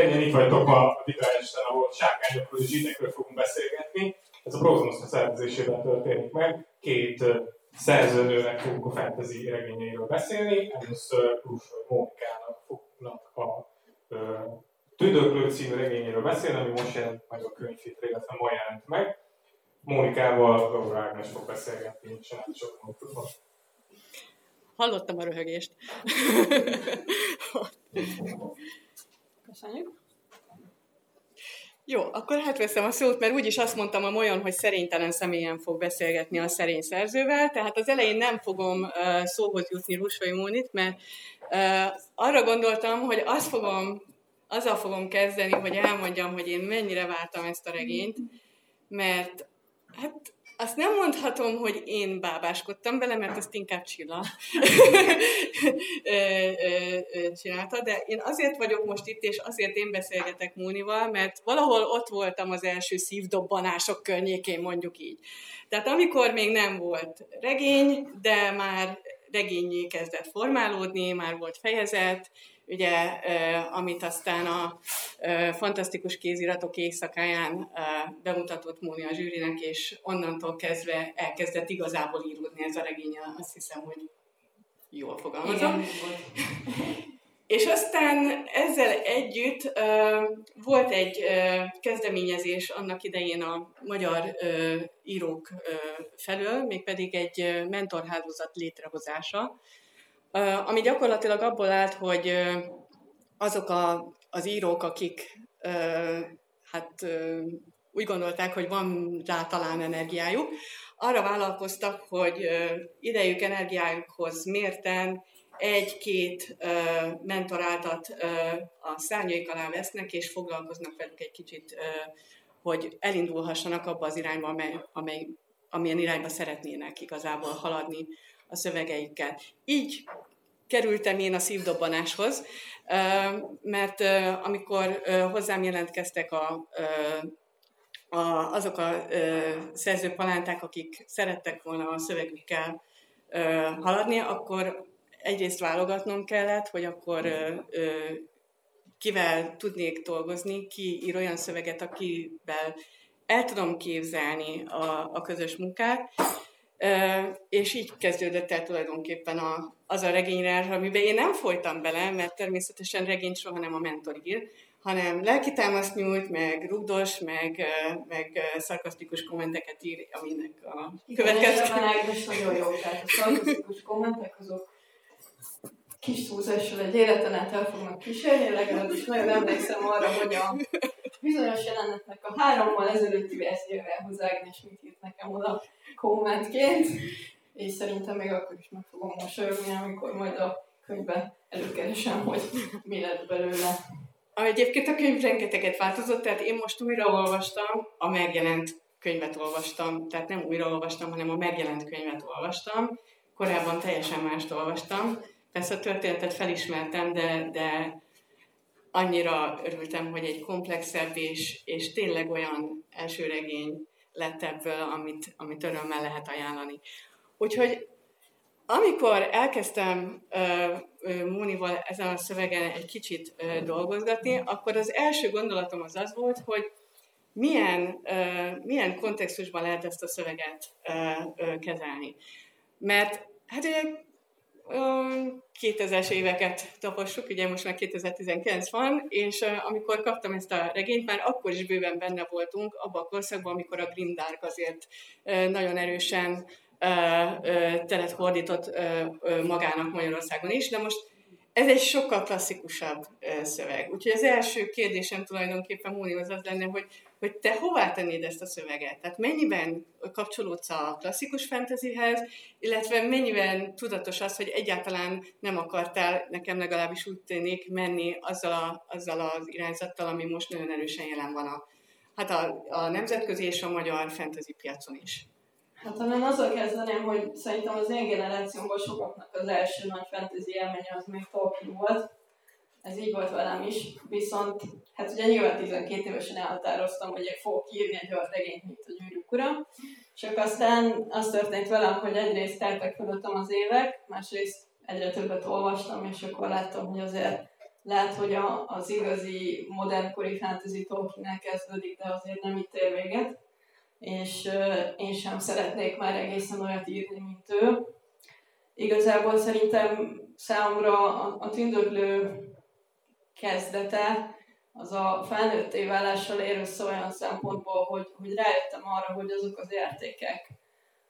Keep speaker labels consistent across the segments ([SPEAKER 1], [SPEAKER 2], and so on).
[SPEAKER 1] ennyien itt vagytok a Vitályisten, ahol sárkányokról és zsidekről fogunk beszélgetni. Ez a Prozmosz szervezésében történik meg. Két szerződőnek fogunk a fantasy regényeiről beszélni. Először Krusor Mónikának fognak a Tüdöklő című regényéről beszélni, ami most jelent meg a könyvhitre, illetve ma jelent meg. Mónikával Laura Ágnes fog beszélgetni, és nem sok
[SPEAKER 2] Hallottam a röhögést.
[SPEAKER 3] Köszönjük.
[SPEAKER 2] Jó, akkor hát veszem a szót, mert úgyis azt mondtam a Molyon, hogy szerénytelen személyen fog beszélgetni a szerény szerzővel, tehát az elején nem fogom uh, szóhoz jutni Rusvai Mónit, mert uh, arra gondoltam, hogy azt fogom, azzal fogom kezdeni, hogy elmondjam, hogy én mennyire vártam ezt a regényt, mert hát azt nem mondhatom, hogy én bábáskodtam bele, mert azt inkább Csilla csinálta, de én azért vagyok most itt, és azért én beszélgetek Mónival, mert valahol ott voltam az első szívdobbanások környékén, mondjuk így. Tehát amikor még nem volt regény, de már regényé kezdett formálódni, már volt fejezet, ugye, amit aztán a Fantasztikus Kéziratok éjszakáján bemutatott Móni a zsűrinek, és onnantól kezdve elkezdett igazából íródni ez a regény, azt hiszem, hogy jól fogalmazom. És aztán ezzel együtt uh, volt egy uh, kezdeményezés annak idején a magyar uh, írók uh, felől, mégpedig egy uh, mentorhálózat létrehozása, ami gyakorlatilag abból állt, hogy azok a, az írók, akik hát úgy gondolták, hogy van rá talán energiájuk, arra vállalkoztak, hogy idejük energiájukhoz mérten egy-két mentoráltat a szárnyaik alá vesznek, és foglalkoznak velük egy kicsit, hogy elindulhassanak abba az irányba, amely, amely, amilyen irányba szeretnének igazából haladni a szövegeikkel. Így kerültem én a szívdobbanáshoz, mert amikor hozzám jelentkeztek a, a, azok a szerzőpalánták, akik szerettek volna a szövegükkel haladni, akkor egyrészt válogatnom kellett, hogy akkor kivel tudnék dolgozni, ki ír olyan szöveget, akivel el tudom képzelni a, a közös munkát, és így kezdődött el tulajdonképpen a, az a regényre, amiben én nem folytam bele, mert természetesen regényt soha nem a mentor ír, hanem lelkitámaszt nyújt, meg rugdos, meg, meg szarkasztikus kommenteket ír, aminek a
[SPEAKER 3] következő... Igen, nagyon jó, tehát a szarkasztikus kommentek azok kis túlzással egy életen át el fognak kísérni, legalábbis nagyon emlékszem arra, hogy a bizonyos jelenetnek a hárommal ezelőtti verziójához Ágnes mit írt nekem oda kommentként, és szerintem még akkor is meg fogom mosolyogni, amikor majd a könyvben előkeresem, hogy mi lett belőle.
[SPEAKER 2] Egyébként a könyv rengeteget változott, tehát én most újraolvastam, a megjelent könyvet olvastam, tehát nem újraolvastam, hanem a megjelent könyvet olvastam. Korábban teljesen mást olvastam. Persze a történetet felismertem, de, de annyira örültem, hogy egy komplexebb és, és tényleg olyan első regény lett ebből, amit, amit örömmel lehet ajánlani. Úgyhogy amikor elkezdtem uh, Mónival ezen a szövegen egy kicsit uh, dolgozgatni, akkor az első gondolatom az az volt, hogy milyen, uh, milyen kontextusban lehet ezt a szöveget kezelni. Mert hát ugye 2000-es éveket tapossuk, ugye most már 2019 van, és amikor kaptam ezt a regényt, már akkor is bőven benne voltunk, abban a korszakban, amikor a Grim Dark azért nagyon erősen teret fordított magának Magyarországon is, de most ez egy sokkal klasszikusabb szöveg. Úgyhogy az első kérdésem tulajdonképpen Mónihoz az lenne, hogy, hogy te hová tennéd ezt a szöveget? Tehát mennyiben kapcsolódsz a klasszikus fantasyhez, illetve mennyiben tudatos az, hogy egyáltalán nem akartál, nekem legalábbis úgy tűnik, menni azzal, a, azzal az irányzattal, ami most nagyon erősen jelen van a, hát a, a nemzetközi és a magyar fantasy piacon is.
[SPEAKER 3] Hát hanem azzal kezdeném, hogy szerintem az én generációmban sokaknak az első nagy fantasy élménye az még Tolkien volt. Ez így volt velem is, viszont hát ugye nyilván 12 évesen elhatároztam, hogy fogok írni egy regényt, mint a Gyűrűk Ura. Csak aztán az történt velem, hogy egyrészt teltek fölöttem az évek, másrészt egyre többet olvastam, és akkor láttam, hogy azért lehet, hogy a, az igazi modernkori fantasy Tolkien kezdődik, de azért nem itt ér véget, és uh, én sem szeretnék már egészen olyat írni, mint ő. Igazából szerintem számomra a, a tündöklő kezdete az a felnőtté válással ér össze olyan szempontból, hogy, hogy rájöttem arra, hogy azok az értékek,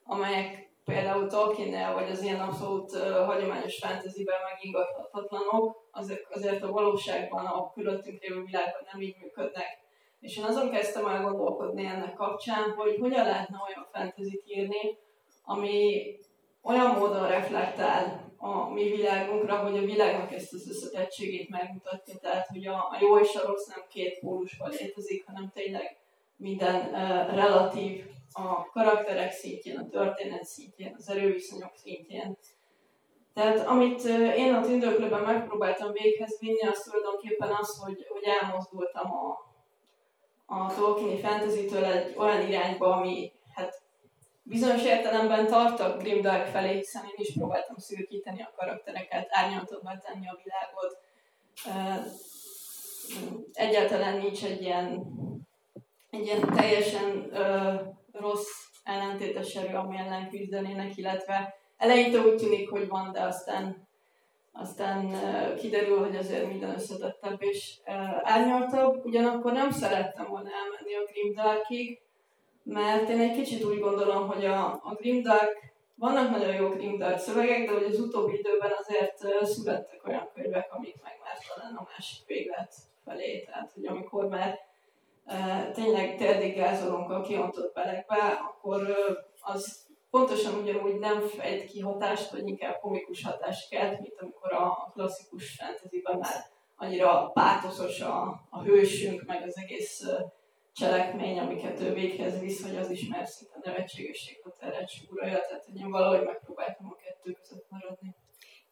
[SPEAKER 3] amelyek például Tolkiennel, vagy az ilyen abszolút uh, hagyományos fantasyben megingathatatlanok, azok azért a valóságban, a körülöttünk lévő világban nem így működnek. És én azon kezdtem el gondolkodni ennek kapcsán, hogy hogyan lehetne olyan fantasy írni, ami olyan módon reflektál a mi világunkra, hogy a világnak ezt az összetettségét megmutatja, tehát hogy a, a jó és a rossz nem két pólusban létezik, hanem tényleg minden uh, relatív a karakterek szintjén, a történet szintjén, az erőviszonyok szintjén. Tehát amit uh, én a tündöklőben megpróbáltam véghez vinni, az tulajdonképpen az, hogy, hogy elmozdultam a, a Tolkieni fantasy-től egy olyan irányba, ami bizonyos értelemben tartok Grimdark felé, hiszen én is próbáltam szürkíteni a karaktereket, árnyaltabbá tenni a világot. Egyáltalán nincs egy ilyen, egy ilyen teljesen rossz ellentétes erő, ami ellen küzdenének, illetve eleinte úgy tűnik, hogy van, de aztán, aztán kiderül, hogy azért minden összetettebb és árnyaltabb. Ugyanakkor nem szerettem volna elmenni a Grimdarkig, mert én egy kicsit úgy gondolom, hogy a, a Grimdark, vannak nagyon jó Grimdark szövegek, de hogy az utóbbi időben azért születtek olyan könyvek, amik meg már talán a másik véglet felé, tehát hogy amikor már e, tényleg térdig gázolunk a kiontott belekbe, akkor az pontosan ugyanúgy nem fejt ki hatást, vagy inkább komikus hatást kelt, mint amikor a klasszikus fantasyben már annyira pátoszos a, a hősünk, meg az egész cselekmény, amiket ő véghez visz, hogy az is már szinte nevetségesség teret súrolja, tehát hogy én valahogy megpróbáltam a kettő között maradni.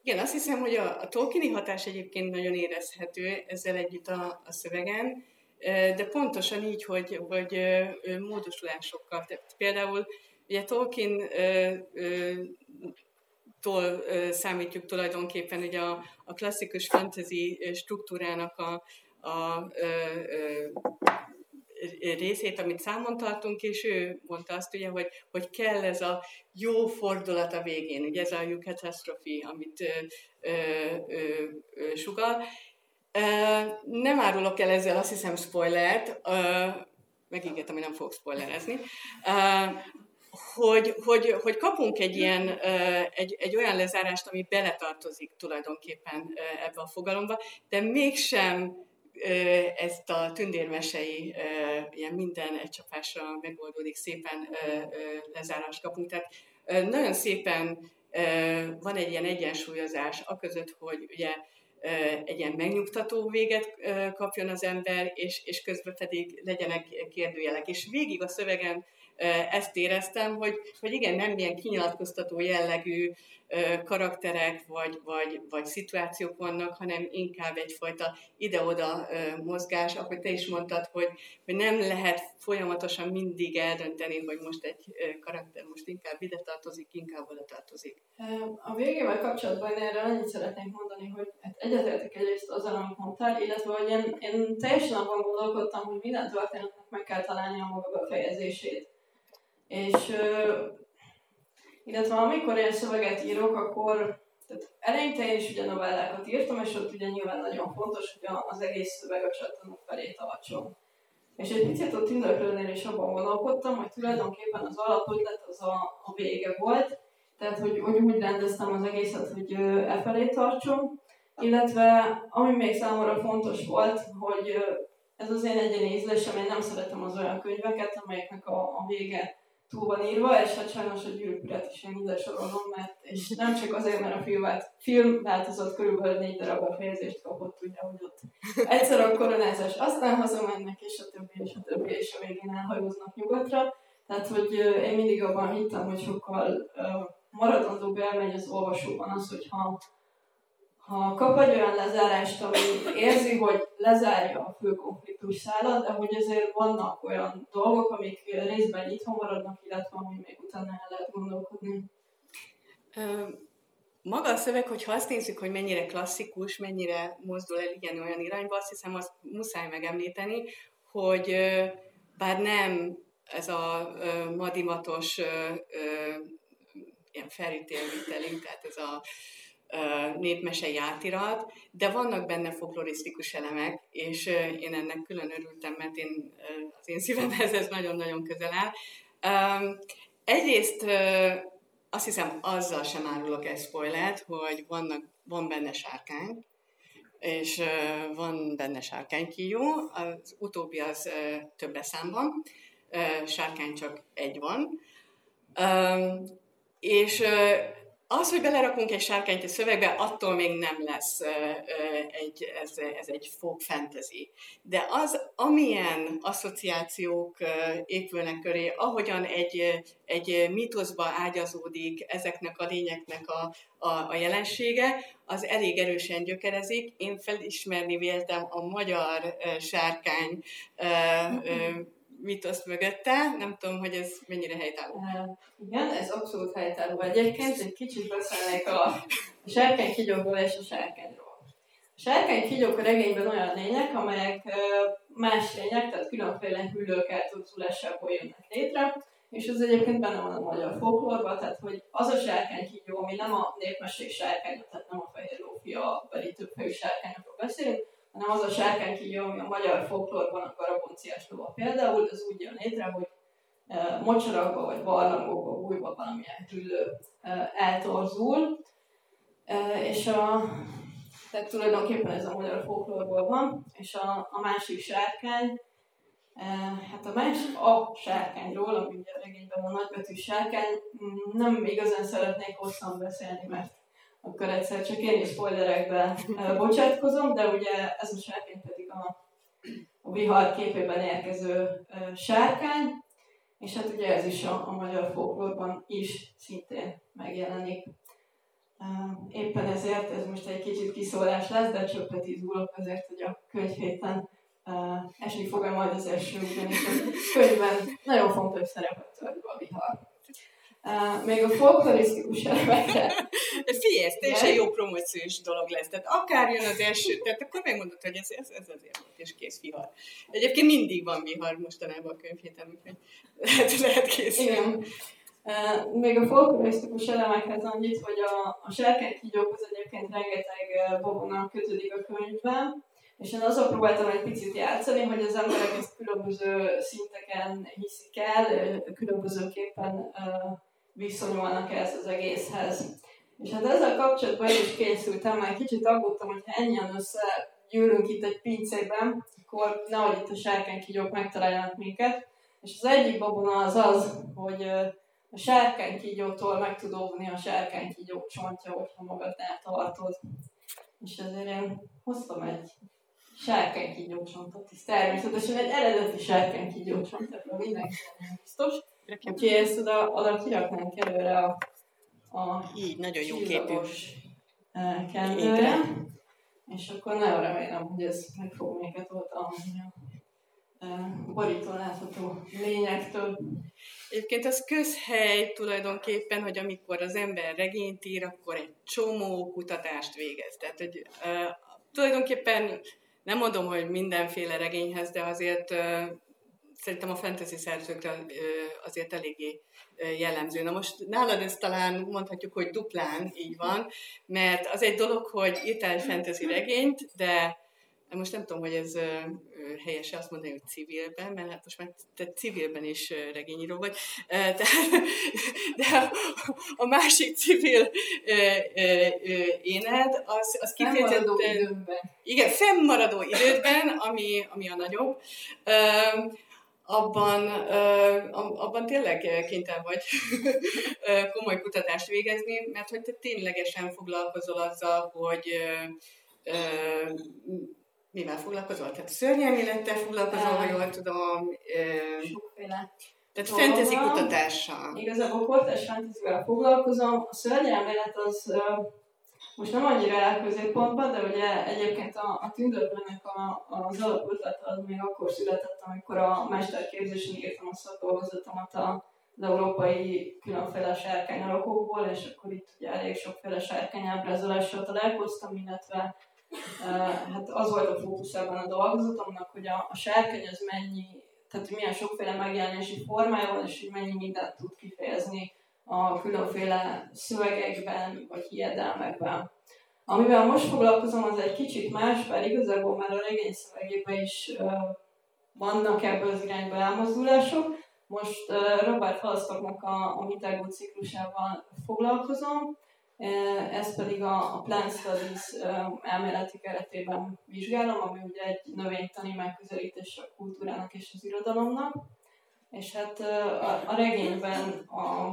[SPEAKER 2] Igen, azt hiszem, hogy a, a Tolkieni hatás egyébként nagyon érezhető ezzel együtt a, a szövegen, de pontosan így, hogy, hogy módosulásokkal. Tehát például ugye Tolkien tól számítjuk tulajdonképpen ugye a, a klasszikus fantasy struktúrának a, a, a, a részét, amit számon tartunk, és ő mondta azt ugye, hogy, hogy kell ez a jó fordulat a végén, ugye ez a you catastrophe, amit ö, ö, ö, sugal. Nem árulok el ezzel azt hiszem spoilert, megígértem, hogy nem fogok spoilerezni, hogy, hogy, hogy kapunk egy ilyen, egy, egy olyan lezárást, ami beletartozik tulajdonképpen ebbe a fogalomba, de mégsem ezt a tündérmesei ilyen minden egy csapásra megoldódik, szépen lezárást kapunk. Tehát nagyon szépen van egy ilyen egyensúlyozás a között, hogy ugye egy ilyen megnyugtató véget kapjon az ember, és, és közben pedig legyenek kérdőjelek. És végig a szövegen ezt éreztem, hogy, hogy igen, nem ilyen kinyilatkoztató jellegű karakterek vagy, vagy, vagy szituációk vannak, hanem inkább egyfajta ide-oda mozgás, ahogy te is mondtad, hogy, hogy nem lehet folyamatosan mindig eldönteni, hogy most egy karakter most inkább ide tartozik, inkább oda tartozik.
[SPEAKER 3] A végével kapcsolatban erre annyit szeretnék mondani, hogy hát egyetértek egyrészt azzal, amit mondtál, illetve hogy én, én teljesen abban gondolkodtam, hogy minden történetnek meg kell találni a maga befejezését. És illetve amikor én szöveget írok, akkor tehát eleinte én is ugye novellákat írtam, és ott ugye nyilván nagyon fontos, hogy az egész szöveg a csatornok felé tartson. És egy picit ott tündöklőnél is abban gondolkodtam, hogy tulajdonképpen az alapötlet az a, a vége volt, tehát hogy, hogy úgy rendeztem az egészet, hogy e felé tartson, illetve ami még számomra fontos volt, hogy ez az én egyéni ízlésem, én nem szeretem az olyan könyveket, amelyeknek a, a vége túl van írva, és hát sajnos a gyűrűkurat is én ide sorolom, mert és nem csak azért, mert a film, film változott körülbelül négy darab fejezést kapott, ugye, hogy ott egyszer a koronázás, aztán hazamennek, és a többi, és a többi, és a végén elhajóznak nyugatra. Tehát, hogy én mindig abban hittem, hogy sokkal maradandóbb élmény az olvasóban az, hogyha ha kap egy olyan lezárást, ami érzi, hogy lezárja a fő konfliktus szállat, de hogy azért vannak olyan dolgok, amik részben nyitva maradnak, illetve ami még utána el lehet gondolkodni.
[SPEAKER 2] maga a szöveg, hogyha azt nézzük, hogy mennyire klasszikus, mennyire mozdul el ilyen olyan irányba, azt hiszem, azt muszáj megemlíteni, hogy bár nem ez a madimatos ilyen felítélvitelünk, tehát ez a népmesei átirat, de vannak benne folklorisztikus elemek, és én ennek külön örültem, mert én, az én szívemhez ez nagyon-nagyon közel áll. Egyrészt azt hiszem, azzal sem árulok egy spoilert, hogy vannak, van benne sárkány, és van benne sárkánykíjó, az utóbbi az több számban, sárkány csak egy van. És az, hogy belerakunk egy sárkányt a szövegbe, attól még nem lesz egy, ez, ez egy folk fantasy. De az, amilyen asszociációk épülnek köré, ahogyan egy, egy mítoszba ágyazódik ezeknek a lényeknek a, a, a jelensége, az elég erősen gyökerezik. Én felismerni véltem a magyar sárkány mitoszt mögötte. Nem tudom, hogy ez mennyire helytálló.
[SPEAKER 3] Igen, ez abszolút helytálló. Egyébként egy kicsit beszélnék a, sárkány kigyókról és a sárkányról. A sárkány kigyók a regényben olyan lények, amelyek más lények, tehát különféle hüllők eltudzulásából jönnek létre, és ez egyébként benne van a magyar folklórban, tehát hogy az a sárkány kígyó, ami nem a népmesség sárkány, tehát nem a fehér lófia, beli többfejű sárkányokról beszélünk, hanem az a sárkánykígyó, ami a magyar folklórban a karabonciás lova például, az úgy jön létre, hogy e, mocsarakba vagy barlangokba, újba valamilyen hüllő e, eltorzul, e, és a, tehát tulajdonképpen ez a magyar folklórból van, és a, a másik sárkány, hát a más a sárkányról, ami ugye a regényben a nagybetű sárkány, nem igazán szeretnék hosszan beszélni, mert akkor egyszer csak én is spoilerekbe bocsátkozom, de ugye ez a sárkány pedig a, a vihar képében érkező sárkány, és hát ugye ez is a, a magyar folklórban is szintén megjelenik. Éppen ezért ez most egy kicsit kiszólás lesz, de csöppet izgulok azért, hogy a könyvhéten esni fog -e majd az első, ugyanis a könyvben nagyon fontos szerepet tölt a vihar. Uh, még a folklorisztikus elemekre.
[SPEAKER 2] Figyelj, ez teljesen jó promóciós dolog lesz. Tehát akár jön az első, tehát akkor megmondod, hogy ez, ez, ez azért volt, és kész vihar. Egyébként mindig van vihar mostanában a könyvhéten, úgyhogy lehet, lehet készülni.
[SPEAKER 3] Igen. Uh, még a folklorisztikus elemekhez annyit, hogy a, a serkenykígyókhoz egyébként rengeteg babona kötődik a könyvben, és én azon próbáltam egy picit játszani, hogy az emberek ezt különböző szinteken hiszik el, különbözőképpen uh, viszonyulnak ehhez az egészhez. És hát ezzel kapcsolatban is készültem, mert kicsit aggódtam, hogy ha ennyien összegyűrünk itt egy pincében, akkor nehogy itt a sárkánykígyók megtaláljanak minket. És az egyik babona az az, hogy a sárkánykígyótól meg tud óvni a sárkánykígyók csontja, hogyha magadnál tartod. És ezért én hoztam egy sárkánykígyócsontot, és természetesen egy eredeti sárkánykígyócsont, ebben mindenki biztos. Úgyhogy ezt oda, oda kiraknánk előre a, a
[SPEAKER 2] Így, nagyon jó képű.
[SPEAKER 3] kendőre. És akkor nagyon remélem, hogy ez meg fog minket oltalmazni a borító látható lényektől.
[SPEAKER 2] Egyébként az közhely tulajdonképpen, hogy amikor az ember regényt ír, akkor egy csomó kutatást végez. Tehát, hogy uh, tulajdonképpen nem mondom, hogy mindenféle regényhez, de azért uh, szerintem a fantasy szerzőkre azért eléggé jellemző. Na most nálad ez talán mondhatjuk, hogy duplán így van, mert az egy dolog, hogy írtál egy fantasy regényt, de most nem tudom, hogy ez helyes azt mondani, hogy civilben, mert hát most már te civilben is regényíró vagy, de, de a másik civil éned, az, az
[SPEAKER 3] kifejezetten...
[SPEAKER 2] Igen, fennmaradó idődben, ami, ami a nagyobb abban, abban tényleg kénytelen vagy komoly kutatást végezni, mert hogy te ténylegesen foglalkozol azzal, hogy mivel foglalkozol? Tehát szörnyelmélettel foglalkozol, ha jól tudom.
[SPEAKER 3] Sokféle.
[SPEAKER 2] Tehát fantasy kutatással.
[SPEAKER 3] Igazából kortás fantasyvel foglalkozom. A szörnyelmélet az most nem annyira el középpontban, de ugye egyébként a, a tündörlőnek a, az alapötlete az még akkor született, amikor a mesterképzésen írtam a szakdolgozatomat az európai különféle sárkány alakokból, és akkor itt ugye elég sokféle sárkány ábrázolással találkoztam, illetve hát az volt a fókusz ebben a dolgozatomnak, hogy a, a sárkány az mennyi, tehát milyen sokféle megjelenési formája van, és hogy mennyi mindent tud kifejezni a különféle szövegekben, vagy hiedelmekben. Amivel most foglalkozom, az egy kicsit más, bár igazából már a regény szövegében is uh, vannak ebből az irányba elmozdulások. Most uh, Robert Falstocknak a, a Mitergo ciklusával foglalkozom, uh, ezt pedig a, a Plant Studies uh, elméleti keretében vizsgálom, ami ugye egy növénytani megközelítés a kultúrának és az irodalomnak. És hát a, a regényben a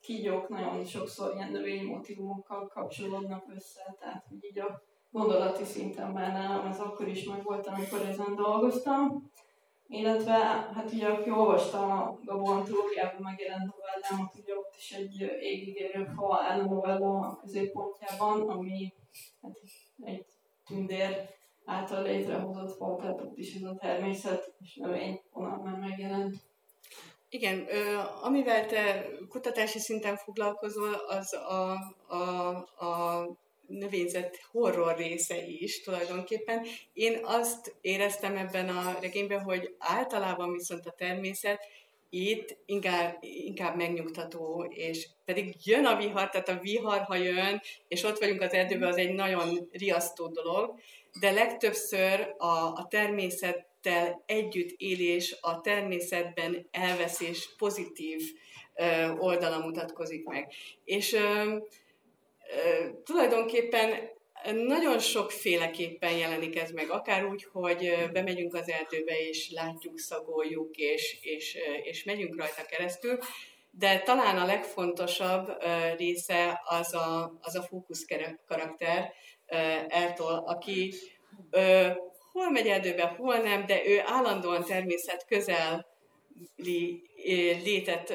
[SPEAKER 3] kígyók nagyon sokszor ilyen növényi motivumokkal kapcsolódnak össze, tehát hogy így a gondolati szinten már nálam ez akkor is meg volt, amikor ezen dolgoztam. Illetve, hát ugye, aki olvasta a Gabó antológiában megjelent novellámat, ugye ott is egy égig érő fa áll a középpontjában, ami hát egy tündér által létrehozott fa, tehát ott is ez a természet és növény vonal már megjelent.
[SPEAKER 2] Igen, amivel te kutatási szinten foglalkozol, az a, a, a növényzet horror része is tulajdonképpen. Én azt éreztem ebben a regényben, hogy általában viszont a természet itt inkább, inkább megnyugtató, és pedig jön a vihar, tehát a vihar, ha jön, és ott vagyunk az erdőben, az egy nagyon riasztó dolog, de legtöbbször a, a természet természettel együtt élés, a természetben elveszés pozitív oldala mutatkozik meg. És tulajdonképpen nagyon sokféleképpen jelenik ez meg, akár úgy, hogy bemegyünk az erdőbe, és látjuk, szagoljuk, és, és, és megyünk rajta keresztül, de talán a legfontosabb része az a, az a fókusz karakter, Ertol, aki hol megy erdőbe, hol nem, de ő állandóan természet közel létet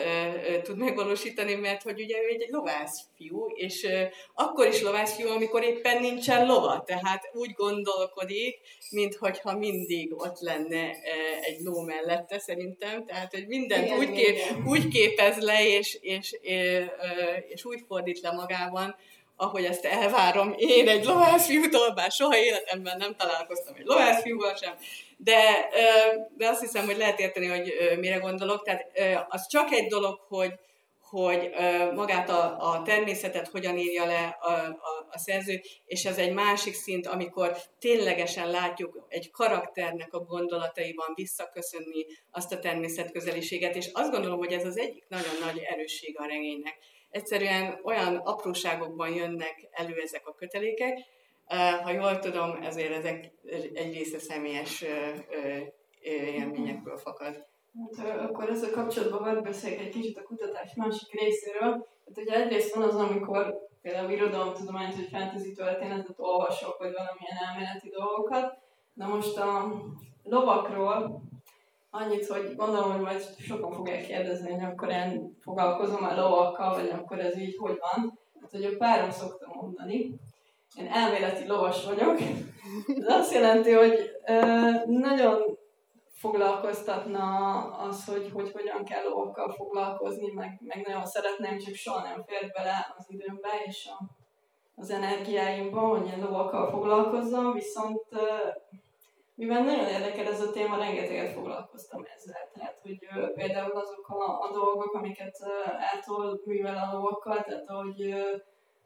[SPEAKER 2] tud megvalósítani, mert hogy ugye ő egy lovász fiú, és akkor is lovász fiú, amikor éppen nincsen lova, tehát úgy gondolkodik, mintha mindig ott lenne egy ló mellette szerintem, tehát hogy mindent igen, úgy, kép, úgy képez le, és, és, és, és úgy fordít le magában, ahogy ezt elvárom. Én egy lovászfiútól, bár soha életemben nem találkoztam egy lovászfiúval sem, de, de azt hiszem, hogy lehet érteni, hogy mire gondolok. Tehát az csak egy dolog, hogy, hogy magát a, a természetet hogyan írja le a, a, a szerző, és ez egy másik szint, amikor ténylegesen látjuk egy karakternek a gondolataiban visszaköszönni azt a természetközeliséget, és azt gondolom, hogy ez az egyik nagyon nagy erősség a regénynek egyszerűen olyan apróságokban jönnek elő ezek a kötelékek, ha jól tudom, ezért ezek egy része személyes élményekből fakad.
[SPEAKER 3] Hát, akkor ezzel kapcsolatban vagy beszéljek egy kicsit a kutatás másik részéről. Hát ugye egyrészt van az, amikor például irodalomtudományt vagy fantasy történetet olvasok, vagy valamilyen elméleti dolgokat. Na most a lovakról Annyit, hogy gondolom, hogy majd sokan fogják kérdezni, hogy akkor én foglalkozom a lovakkal, vagy akkor ez így hogy van. Hát, hogy a párom szokta mondani, én elméleti lovas vagyok. Ez azt jelenti, hogy nagyon foglalkoztatna az, hogy, hogy hogyan kell lovakkal foglalkozni, meg, meg nagyon szeretném, csak soha nem fér bele az időmbe és a, az energiáimba, hogy ilyen lovakkal foglalkozzam, viszont mivel nagyon érdekel ez a téma, rengeteget foglalkoztam ezzel. Tehát, hogy például azok a, a dolgok, amiket uh, átol művel a lovakkal, tehát hogy uh,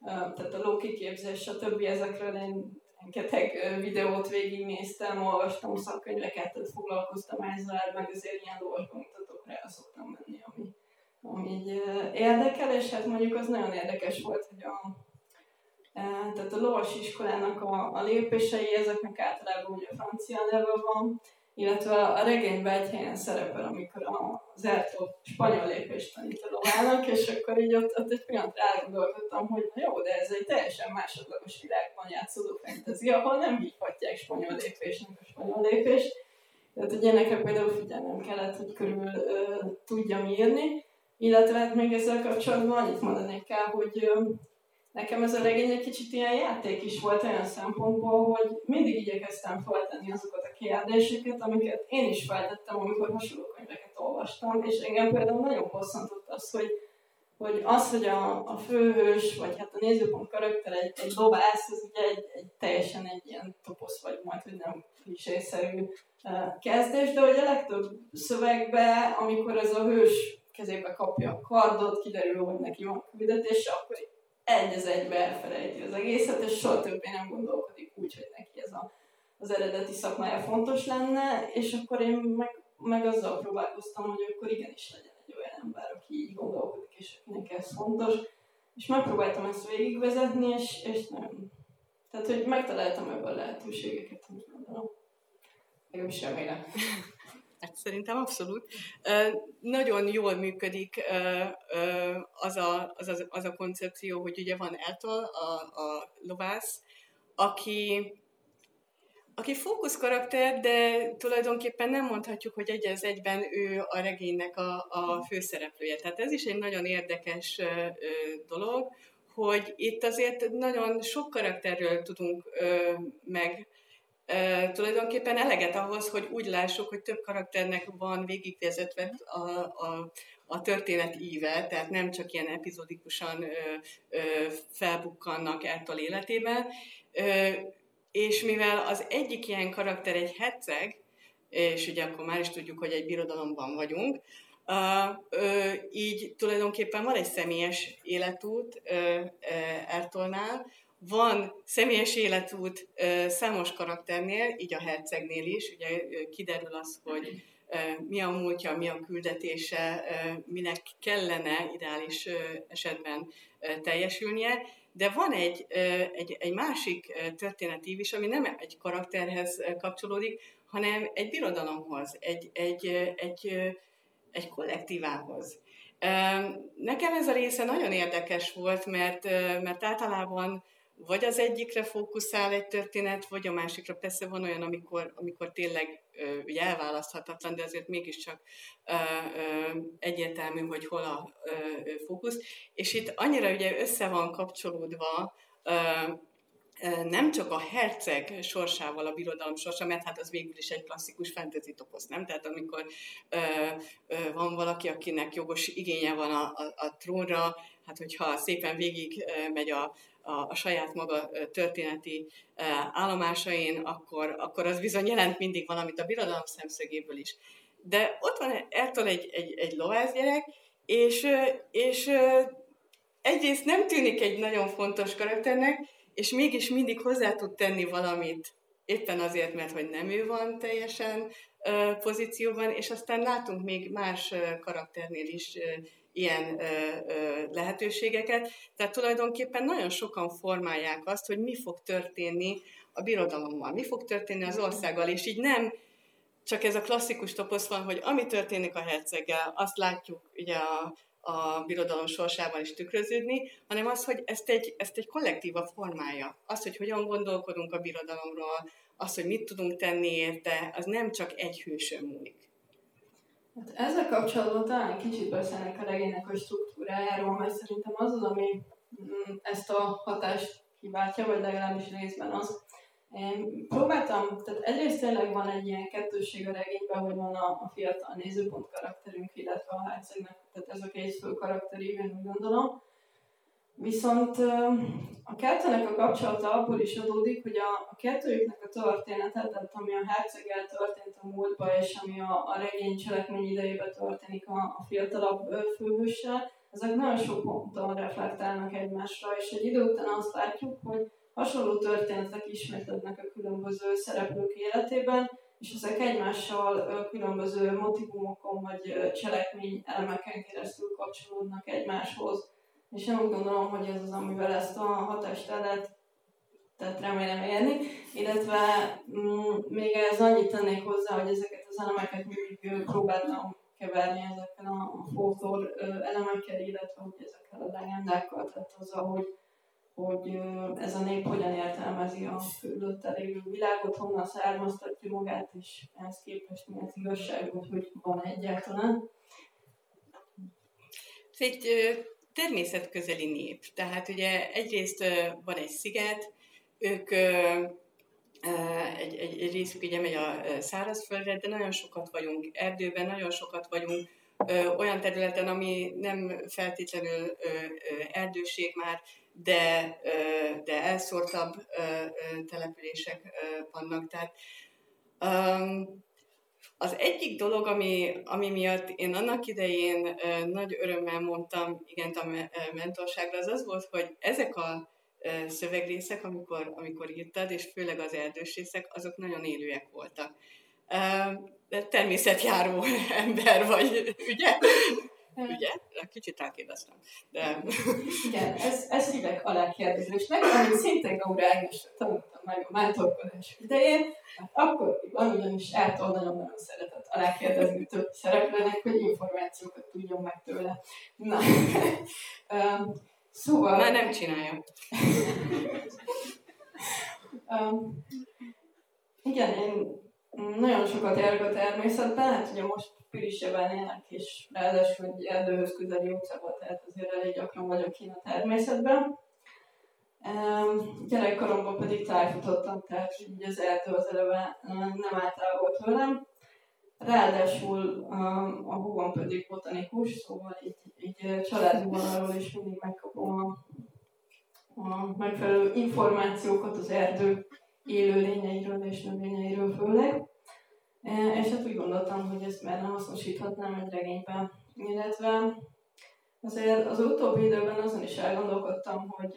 [SPEAKER 3] tehát a lókiképzés, stb. ezekről én rengeteg videót végignéztem, olvastam szakkönyveket, tehát foglalkoztam ezzel, meg azért ilyen lovas bemutatokra el szoktam menni, ami, ami így érdekel, és hát mondjuk az nagyon érdekes volt, hogy a, tehát a lovas iskolának a, a lépései, ezeknek általában ugye francia neve van, illetve a regényben egy helyen szerepel, amikor az Ertó spanyol lépést tanít a lovának, és akkor így ott, ott egy pillanatra elgondolkodtam, hogy jó, de ez egy teljesen másodlagos világban játszódó fantasy, ahol nem hívhatják spanyol lépésnek a spanyol lépést. Tehát ugye nekem például figyelnem kellett, hogy körül ö, tudjam írni, illetve hát még ezzel kapcsolatban annyit mondanék el, hogy ö, nekem ez a regény egy kicsit ilyen játék is volt olyan szempontból, hogy mindig igyekeztem feltenni azokat a kérdéseket, amiket én is feltettem, amikor hasonló könyveket olvastam, és engem például nagyon bosszantott az, hogy, hogy az, hogy a, a főhős, vagy hát a nézőpont karakter egy, egy lovász, az ugye egy, egy teljesen egy ilyen toposz, vagy majd, hogy nem klisészerű kezdés, de hogy a legtöbb szövegben, amikor ez a hős kezébe kapja a kardot, kiderül, hogy neki van küldetése, akkor egy az egybe elfelejti az egészet, és soha többé nem gondolkodik úgy, hogy neki ez a, az eredeti szakmája fontos lenne, és akkor én meg, meg azzal próbálkoztam, hogy akkor igenis legyen egy olyan ember, aki így gondolkodik, és akinek ez fontos, és megpróbáltam ezt végigvezetni, és, és nem. Tehát, hogy megtaláltam ebben a lehetőségeket, úgy gondolom. Legalábbis remélem.
[SPEAKER 2] Hát szerintem abszolút. Nagyon jól működik az a, az, a, az a koncepció, hogy ugye van Eltol, a, a lovász, aki, aki fókusz karakter, de tulajdonképpen nem mondhatjuk, hogy egy az egyben ő a regénynek a, a főszereplője. Tehát ez is egy nagyon érdekes dolog, hogy itt azért nagyon sok karakterről tudunk meg Uh, tulajdonképpen eleget ahhoz, hogy úgy lássuk, hogy több karakternek van végigvezetve a, a, a történet íve, tehát nem csak ilyen epizódikusan ö, ö, felbukkannak Ertol életében. Ö, és mivel az egyik ilyen karakter egy herceg, és ugye akkor már is tudjuk, hogy egy birodalomban vagyunk, Uh, így tulajdonképpen van egy személyes életút uh, Ertolnál, van személyes életút számos karakternél, így a hercegnél is, ugye kiderül az, hogy mi a múltja, mi a küldetése, minek kellene ideális esetben teljesülnie, de van egy, egy, egy másik történetív is, ami nem egy karakterhez kapcsolódik, hanem egy birodalomhoz, egy, egy, egy, egy kollektívához. Nekem ez a része nagyon érdekes volt, mert, mert általában vagy az egyikre fókuszál egy történet, vagy a másikra. Persze van olyan, amikor, amikor tényleg ugye elválaszthatatlan, de azért mégiscsak ö, ö, egyértelmű, hogy hol a ö, fókusz. És itt annyira ugye össze van kapcsolódva ö, nem csak a herceg sorsával a birodalom sorsa, mert hát az végül is egy klasszikus fantasy toposz, nem? Tehát amikor ö, ö, van valaki, akinek jogos igénye van a, a, a trónra, hát hogyha szépen végig megy a, a, a saját maga történeti állomásain, akkor, akkor az bizony jelent mindig valamit a birodalom szemszögéből is. De ott van Ertol egy, egy, egy gyerek, és, és egyrészt nem tűnik egy nagyon fontos karakternek, és mégis mindig hozzá tud tenni valamit, éppen azért, mert hogy nem ő van teljesen pozícióban, és aztán látunk még más karakternél is ilyen ö, ö, lehetőségeket. Tehát tulajdonképpen nagyon sokan formálják azt, hogy mi fog történni a birodalommal, mi fog történni az országgal, és így nem csak ez a klasszikus toposz van, hogy ami történik a herceggel, azt látjuk ugye a, a birodalom sorsában is tükröződni, hanem az, hogy ezt egy, ezt egy kollektíva formája. Az, hogy hogyan gondolkodunk a birodalomról, az, hogy mit tudunk tenni érte, az nem csak egy hősön múlik.
[SPEAKER 3] Hát ezzel kapcsolatban talán kicsit beszélnek a regénynek a struktúrájáról, mert szerintem az az, ami mm, ezt a hatást kiváltja, vagy legalábbis részben az. Én próbáltam, tehát egyrészt tényleg van egy ilyen kettőség a regényben, hogy van a, a fiatal nézőpont karakterünk, illetve a hercegnek, tehát ez a két fő karakteri, én úgy gondolom. Viszont a kettőnek a kapcsolata abból is adódik, hogy a, a kettőjüknek a története, tehát ami a herceggel történt a múltba, és ami a, a regény cselekmény idejében történik a, a fiatalabb főhőssel, ezek nagyon sok ponton reflektálnak egymásra, és egy idő után azt látjuk, hogy hasonló történetek ismétlődnek a különböző szereplők életében, és ezek egymással különböző motivumokon vagy cselekmény elemeken keresztül kapcsolódnak egymáshoz és én úgy gondolom, hogy ez az, amivel ezt a hatást el lehet tehát remélem érni, illetve mm, még ez annyit tennék hozzá, hogy ezeket az elemeket mindig próbáltam keverni ezekkel a folklór elemekkel, illetve hogy ezekkel a legendákkal, tehát azzal, hogy, hogy ez a nép hogyan értelmezi a fölötte lévő világot, honnan származtatja magát, és ehhez képest mi az igazság, hogy van egyáltalán.
[SPEAKER 2] Egy természetközeli nép. Tehát ugye egyrészt van egy sziget, ők egy, egy, egy részük ugye megy a szárazföldre, de nagyon sokat vagyunk erdőben, nagyon sokat vagyunk olyan területen, ami nem feltétlenül erdőség már, de, de elszórtabb települések vannak. Tehát az egyik dolog, ami, ami miatt én annak idején nagy örömmel mondtam igent a mentorságra, az az volt, hogy ezek a szövegrészek, amikor, amikor írtad, és főleg az erdős részek, azok nagyon élőek voltak. De természetjáró ember vagy, ugye? Ugye? Kicsit elkérdeztem. De...
[SPEAKER 3] Igen, ez, ez hívek alá kérdezésnek, amit szintén Gaur Ágnesre tanultam meg a mentorkodás idején, hát akkor van ugyanis Ától nagyon-nagyon szeretett alákérdezni több szereplőnek, hogy információkat tudjon meg tőle. Na, szóval...
[SPEAKER 2] Már nem csinálja.
[SPEAKER 3] um, igen, én nagyon sokat járok a természetben, hát ugye most Piriseben élnek, és ráadásul egy erdőhöz közeli utcában, tehát azért elég gyakran vagyok kint a természetben. Um, gyerekkoromban pedig tájfutottam, tehát így az erdő az eleve nem általában volt. Ráadásul a húgom pedig botanikus, szóval így, így családi vonalról is mindig megkapom a, a megfelelő információkat az erdő élőlényeiről és növényeiről főleg. E, és hát úgy gondoltam, hogy ezt nem hasznosíthatnám egy regényben. Illetve azért az utóbbi időben azon is elgondolkodtam, hogy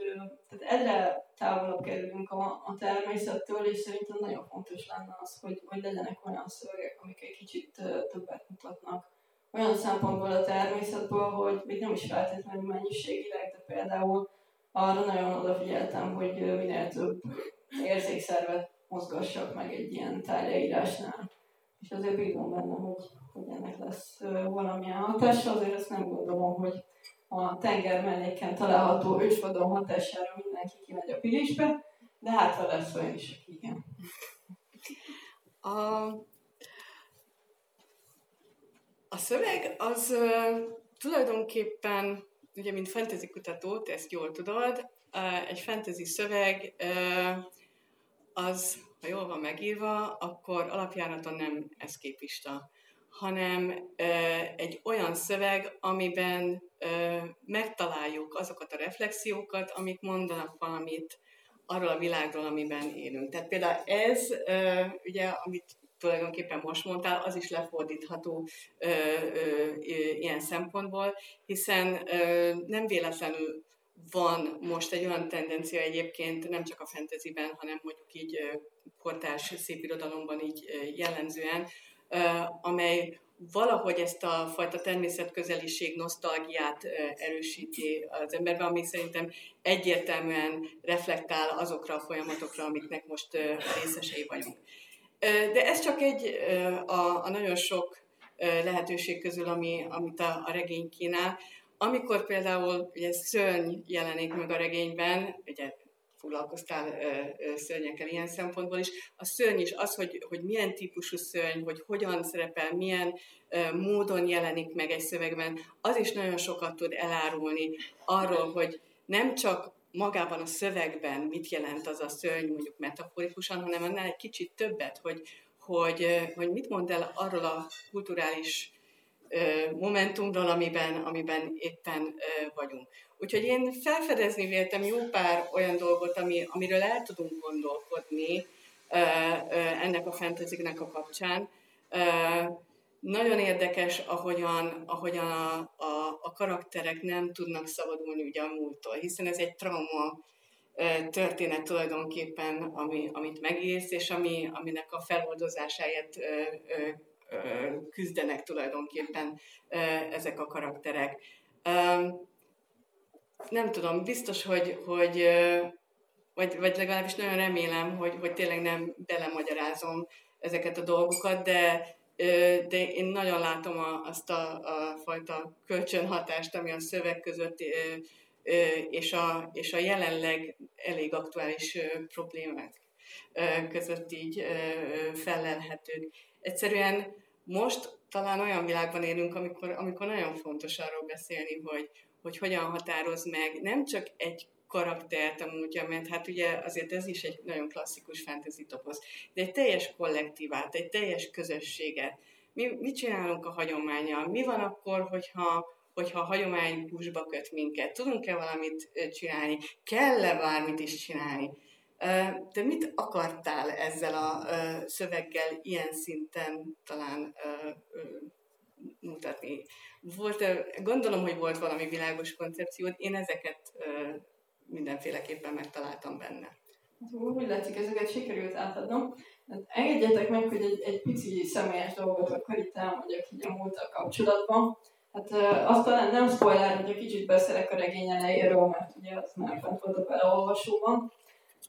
[SPEAKER 3] tehát egyre távolabb kerülünk a, a természettől, és szerintem nagyon fontos lenne az, hogy, hogy legyenek olyan szövegek, amik egy kicsit többet mutatnak. Olyan szempontból a természetből, hogy még nem is feltétlenül mennyiségileg, de például arra nagyon odafigyeltem, hogy minél több érzékszervet mozgassak meg egy ilyen tárgyaírásnál. És azért bízom benne, hogy, hogy ennek lesz valamilyen hatása, azért ezt nem gondolom, hogy a tenger melléken található ősvadon hatására mindenki kimegy a pilisbe, de hát ha lesz olyan is, igen.
[SPEAKER 2] A, a szöveg az tulajdonképpen, ugye mint fantasy kutató, te ezt jól tudod, egy fantasy szöveg az, ha jól van megírva, akkor alapjáraton nem eszképista, hanem egy olyan szöveg, amiben megtaláljuk azokat a reflexiókat, amik mondanak valamit arról a világról, amiben élünk. Tehát például ez, ugye, amit tulajdonképpen most mondtál, az is lefordítható ö, ö, ilyen szempontból, hiszen ö, nem véletlenül van most egy olyan tendencia egyébként, nem csak a fantasyben, hanem mondjuk így kortárs szépirodalomban így jellemzően, amely valahogy ezt a fajta természetközeliség, nosztalgiát erősíti az emberben, ami szerintem egyértelműen reflektál azokra a folyamatokra, amiknek most részesei vagyunk. De ez csak egy a, a nagyon sok lehetőség közül, ami, amit a, a regény kínál. Amikor például ugye szörny jelenik meg a regényben, ugye foglalkoztál ö, ö, szörnyekkel ilyen szempontból is. A szörny is az, hogy, hogy milyen típusú szörny, hogy hogyan szerepel, milyen ö, módon jelenik meg egy szövegben, az is nagyon sokat tud elárulni arról, hogy nem csak magában a szövegben mit jelent az a szörny, mondjuk metaforikusan, hanem annál egy kicsit többet, hogy, hogy, hogy mit mond el arról a kulturális momentumról, amiben, amiben éppen vagyunk. Úgyhogy én felfedezni véltem jó pár olyan dolgot, ami, amiről el tudunk gondolkodni ennek a fenteziknek a kapcsán. Nagyon érdekes, ahogyan, ahogyan a, a, a karakterek nem tudnak szabadulni ugye a múltól, hiszen ez egy trauma történet tulajdonképpen, ami, amit megírsz, és ami, aminek a feloldozásáért küzdenek tulajdonképpen ezek a karakterek. Nem tudom, biztos, hogy, hogy vagy, vagy legalábbis nagyon remélem, hogy, hogy tényleg nem belemagyarázom ezeket a dolgokat, de, de én nagyon látom a, azt a, a fajta kölcsönhatást, ami a szöveg között és a, és a jelenleg elég aktuális problémák között így fellelhetők. Egyszerűen most talán olyan világban élünk, amikor, amikor nagyon fontos arról beszélni, hogy, hogy hogyan határoz meg nem csak egy karaktert a múltja, mert hát ugye azért ez is egy nagyon klasszikus fantasy toposz, de egy teljes kollektívát, egy teljes közösséget, mi, mit csinálunk a hagyományjal? Mi van akkor, hogyha, hogyha a hagyomány busba köt minket? Tudunk-e valamit csinálni? Kell-e bármit is csinálni? Te mit akartál ezzel a szöveggel ilyen szinten talán mutatni? Volt, gondolom, hogy volt valami világos koncepciód, én ezeket mindenféleképpen megtaláltam benne.
[SPEAKER 3] Hát, úgy látszik, ezeket sikerült átadnom. Hát engedjetek meg, hogy egy, egy pici személyes dolgot akkor itt elmondjak így a múltal kapcsolatban. Hát azt talán nem spoiler, hogy egy kicsit beszélek a regény elejéről, mert ugye az már fent volt a beleolvasóban.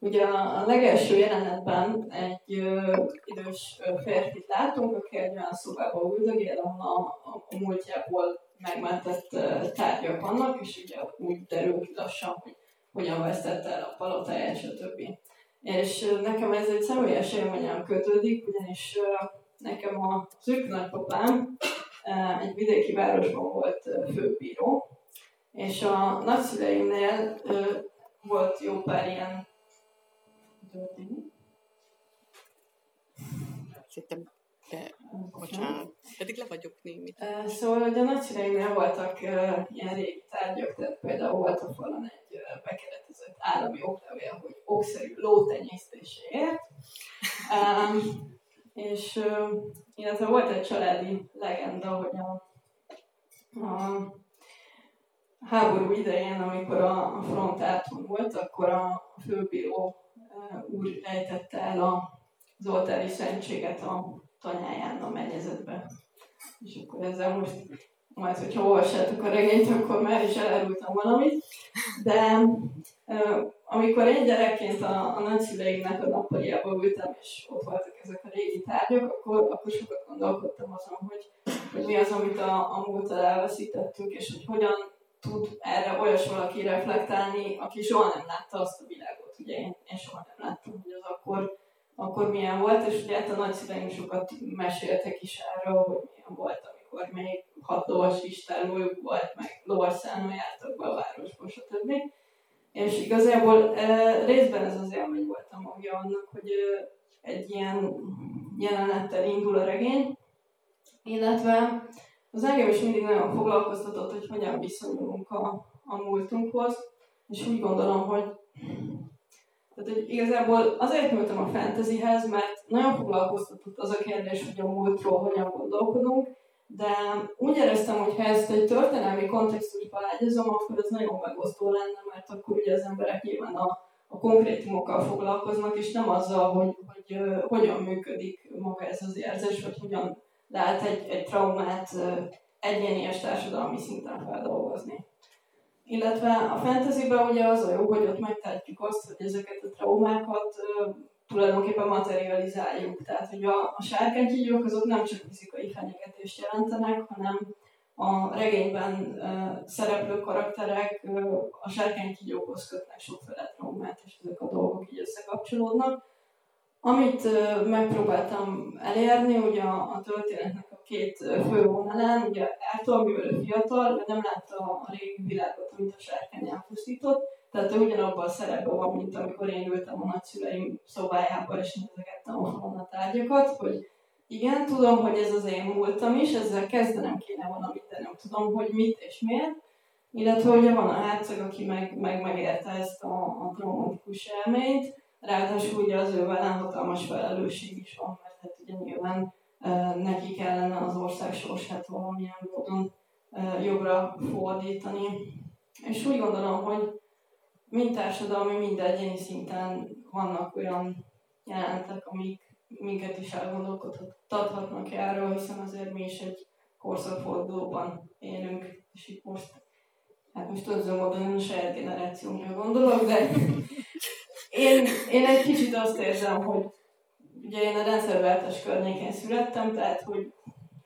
[SPEAKER 3] Ugye a legelső jelenetben egy ö, idős férfit látunk, aki egy olyan szobában üldögél, ahol a, a múltjából megmentett tárgyak vannak, és ugye úgy derül ki lassan, hogy hogyan vesztette el a palotáját, stb. És nekem ez egy személyes élményem kötődik, ugyanis nekem a szűk nagypapám egy vidéki városban volt főbíró, és a nagyszüleimnél volt jó pár ilyen történik.
[SPEAKER 2] Szerintem de, bocsánat, pedig le vagyok némi.
[SPEAKER 3] Uh, szóval, hogy a nagyszüleimnél voltak uh, ilyen régi tárgyak, tehát például volt a falon egy uh, bekeretezett állami oklevél, hogy okszerű lótenyésztéséért. Um, és uh, illetve volt egy családi legenda, hogy a, a háború idején, amikor a, a frontáton volt, akkor a főbíró úr ejtette el a, az oltári szentséget a tanyáján a mennyezetbe. És akkor ezzel most, majd hogyha olvassátok a regényt, akkor már is elárultam valamit. De amikor én gyerekként a, a nagyszüleimnek a nappaliába ültem, és ott voltak ezek a régi tárgyak, akkor, akkor sokat gondolkodtam azon, hogy, hogy mi az, amit a, a múltal elveszítettük, és hogy hogyan tud erre olyas valaki reflektálni, aki soha nem látta azt a világot. Ugye én, én soha nem láttam, hogy az akkor akkor milyen volt, és ugye hát a nagyszüleim sokat meséltek is erről, hogy milyen volt, amikor még hat lovas istálójuk volt, meg lovasszálló jártak be a városba, stb. És igazából e, részben ez az élmény volt a magja annak, hogy e, egy ilyen jelenettel indul a regény, illetve az engem is mindig nagyon foglalkoztatott, hogy hogyan viszonyulunk a, a múltunkhoz, és úgy gondolom, hogy tehát, hogy igazából azért nyúltam a fantasyhez, mert nagyon foglalkoztatott az a kérdés, hogy a múltról hogyan gondolkodunk, de úgy éreztem, hogy ha ezt egy történelmi kontextusba ágyazom, akkor ez nagyon megosztó lenne, mert akkor ugye az emberek nyilván a, a konkrétumokkal foglalkoznak, és nem azzal, hogy, hogy uh, hogyan működik maga ez az érzés, vagy hogyan lehet egy, egy traumát egyéni társadalmi szinten feldolgozni. Illetve a fantasyben ugye az a jó, hogy ott megtehetjük azt, hogy ezeket a traumákat tulajdonképpen materializáljuk. Tehát, hogy a, a sárkánykígyók azok nem csak fizikai fenyegetést jelentenek, hanem a regényben uh, szereplő karakterek uh, a sárkánykígyókhoz kötnek sokféle traumát, és ezek a dolgok így összekapcsolódnak. Amit megpróbáltam elérni, ugye a, a történetnek két fő vonalán, ugye Ártól, mivel ő fiatal, nem látta a régi világot, amit a sárkány elpusztított, tehát ő ugyanabban a szerepben van, mint amikor én ültem a nagyszüleim szobájában, és nézegettem a a tárgyakat, hogy igen, tudom, hogy ez az én múltam is, ezzel kezdenem kéne valamit, de nem tudom, hogy mit és miért. Illetve ugye van a herceg, aki meg, meg megérte ezt a, a traumatikus elményt, ráadásul ugye az ő velem hatalmas felelősség is van, mert hát ugye nyilván neki kellene az ország sorsát valamilyen módon jobbra fordítani. És úgy gondolom, hogy mind társadalmi, mind egyéni szinten vannak olyan jelentek, amik minket is elgondolkodhatnak erről, hiszen azért mi is egy korszakfordulóban élünk, és itt most, hát most tudod módon a saját generációmra gondolok, de én, én egy kicsit azt érzem, hogy ugye én a rendszerváltás környékén születtem, tehát hogy,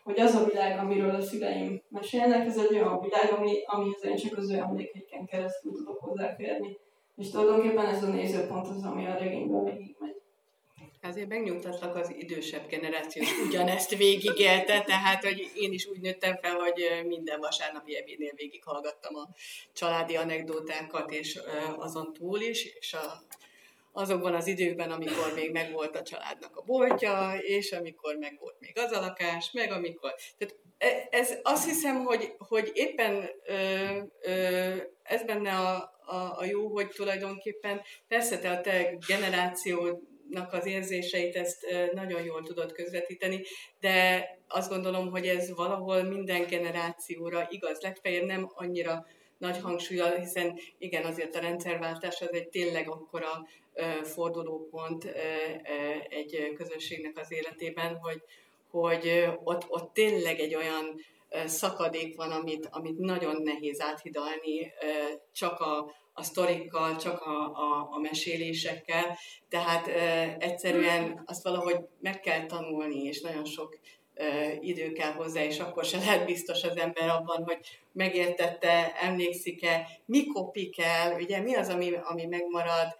[SPEAKER 3] hogy az a világ, amiről a szüleim mesélnek, ez egy olyan világ, ami, amihez én csak az ő emlékeiken keresztül tudok hozzáférni. És tulajdonképpen ez a nézőpont az, ami a regényben végigmegy.
[SPEAKER 2] Azért megnyugtatlak az idősebb generáció ugyanezt végigélte, tehát hogy én is úgy nőttem fel, hogy minden vasárnapi ebédnél végighallgattam a családi anekdótákat, és azon túl is, és a azokban az időkben, amikor még megvolt a családnak a boltja, és amikor meg volt még az a lakás, meg amikor... Tehát e, ez azt hiszem, hogy, hogy éppen ö, ö, ez benne a, a, a jó, hogy tulajdonképpen persze te a te generációnak az érzéseit ezt nagyon jól tudod közvetíteni, de azt gondolom, hogy ez valahol minden generációra igaz. Legfeljebb nem annyira nagy hangsúlyal, hiszen igen, azért a rendszerváltás az egy tényleg akkora fordulópont egy közösségnek az életében, hogy, hogy ott, ott tényleg egy olyan szakadék van, amit, amit nagyon nehéz áthidalni csak a, a sztorikkal, csak a, a, a mesélésekkel, tehát egyszerűen azt valahogy meg kell tanulni, és nagyon sok idő kell hozzá, és akkor se lehet biztos az ember abban, hogy megértette, emlékszik-e, mi kopik el, ugye mi az, ami, ami megmarad,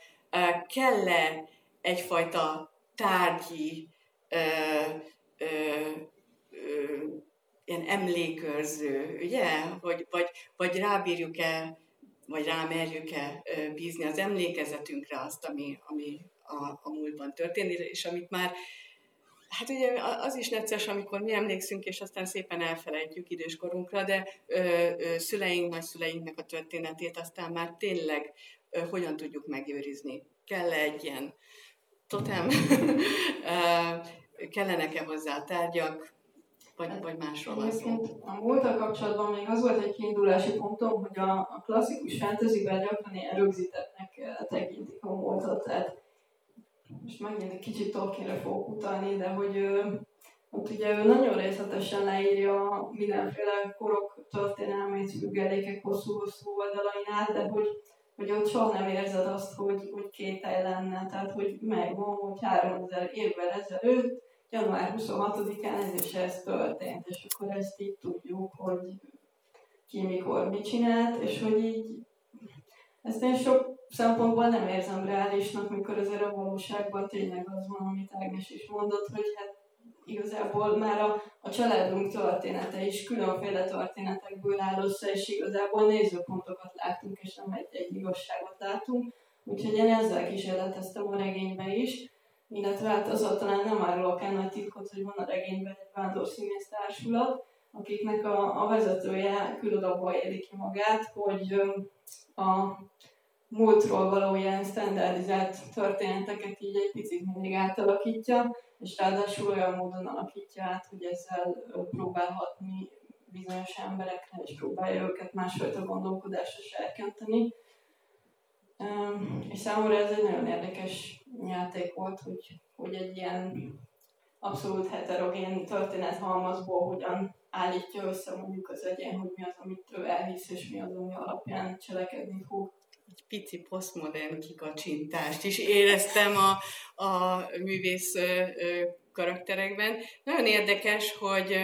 [SPEAKER 2] kell-e egyfajta tárgyi ö, ö, ö, ilyen emlékőrző, ugye? Vagy, vagy, vagy rábírjuk-e, vagy rámerjük-e bízni az emlékezetünkre azt, ami, ami a, a múltban történt, és amit már Hát ugye az is necces, amikor mi emlékszünk, és aztán szépen elfelejtjük időskorunkra, de ö, ö, szüleink, nagyszüleinknek a történetét aztán már tényleg hogyan tudjuk megőrizni. Kell -e egy ilyen totem, kellenek-e hozzá tárgyak, vagy, vagy másról van szó?
[SPEAKER 3] A múltal kapcsolatban még az volt egy kiindulási pontom, hogy a, a klasszikus fantasyben gyakran ilyen rögzítettnek tekintik a múltat, tehát most megint egy kicsit Tolkienre fogok utalni, de hogy ott ugye ő nagyon részletesen leírja mindenféle korok történelmét, függelékek hosszú-hosszú oldalain át, de hogy, hogy ott soha nem érzed azt, hogy, hogy két lenne, tehát hogy megvan, hogy 3000 évvel ezelőtt, január 26-án ez is ez történt, és akkor ezt így tudjuk, hogy ki mikor mit csinált, és hogy így ezt én sok szempontból nem érzem reálisnak, mikor azért a valóságban tényleg az van, amit Ágnes is mondott, hogy hát igazából már a, a családunk története is különféle történetekből áll össze, és igazából nézőpontokat látunk, és nem egy, egy igazságot látunk. Úgyhogy én ezzel kísérleteztem a regénybe is, illetve hát az talán nem árulok el nagy titkot, hogy van a regényben egy vándorszínész társulat, akiknek a, a vezetője külön éli ki magát, hogy a múltról való ilyen standardizált történeteket így egy picit mindig átalakítja, és ráadásul olyan módon alakítja át, hogy ezzel próbálhatni bizonyos emberekre, és próbálja őket másfajta gondolkodásra serkenteni. És számomra ez egy nagyon érdekes játék volt, hogy, hogy egy ilyen abszolút heterogén történet halmazból hogyan állítja össze mondjuk az egyén, hogy mi az, amit ő elhisz, és mi az, ami alapján cselekedni fog
[SPEAKER 2] egy pici posztmodern kikacsintást is éreztem a, a művész karakterekben. Nagyon érdekes, hogy,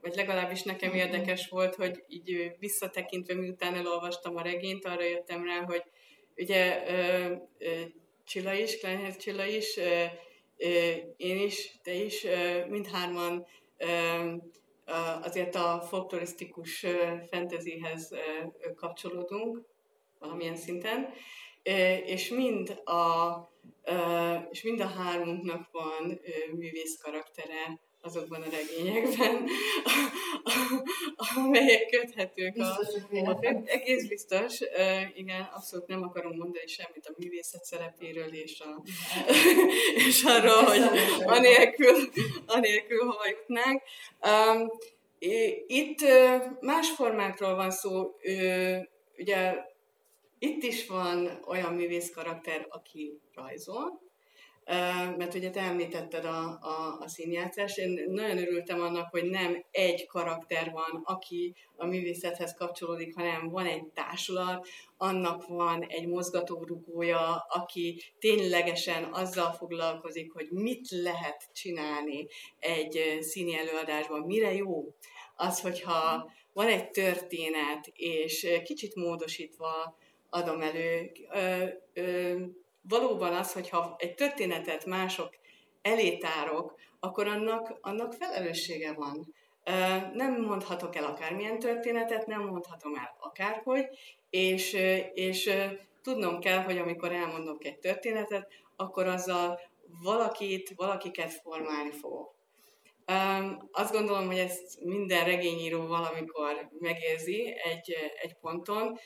[SPEAKER 2] vagy legalábbis nekem érdekes volt, hogy így visszatekintve, miután elolvastam a regényt, arra jöttem rá, hogy ugye Csilla is, Kleinhez Csilla is, én is, te is, mindhárman azért a folklorisztikus fantasyhez kapcsolódunk, valamilyen szinten, és mind a, és mind a hármunknak van művész karaktere azokban a regényekben, amelyek köthetők a, a egész biztos, igen, abszolút nem akarom mondani semmit a művészet szerepéről és, a, és arról, hogy anélkül, anélkül hova jutnánk. Itt más formákról van szó, ugye itt is van olyan művész karakter, aki rajzol, mert ugye te említetted a, a, a színjátszást, én nagyon örültem annak, hogy nem egy karakter van, aki a művészethez kapcsolódik, hanem van egy társulat, annak van egy mozgatórugója, aki ténylegesen azzal foglalkozik, hogy mit lehet csinálni egy színi előadásban, mire jó? Az, hogyha van egy történet, és kicsit módosítva adom elő. Ö, ö, valóban az, hogyha egy történetet mások elé akkor annak, annak felelőssége van. Ö, nem mondhatok el akármilyen történetet, nem mondhatom el akárhogy, és, és tudnom kell, hogy amikor elmondok egy történetet, akkor azzal valakit, valakiket formálni fogok. Um, azt gondolom, hogy ezt minden regényíró valamikor megérzi egy, egy ponton,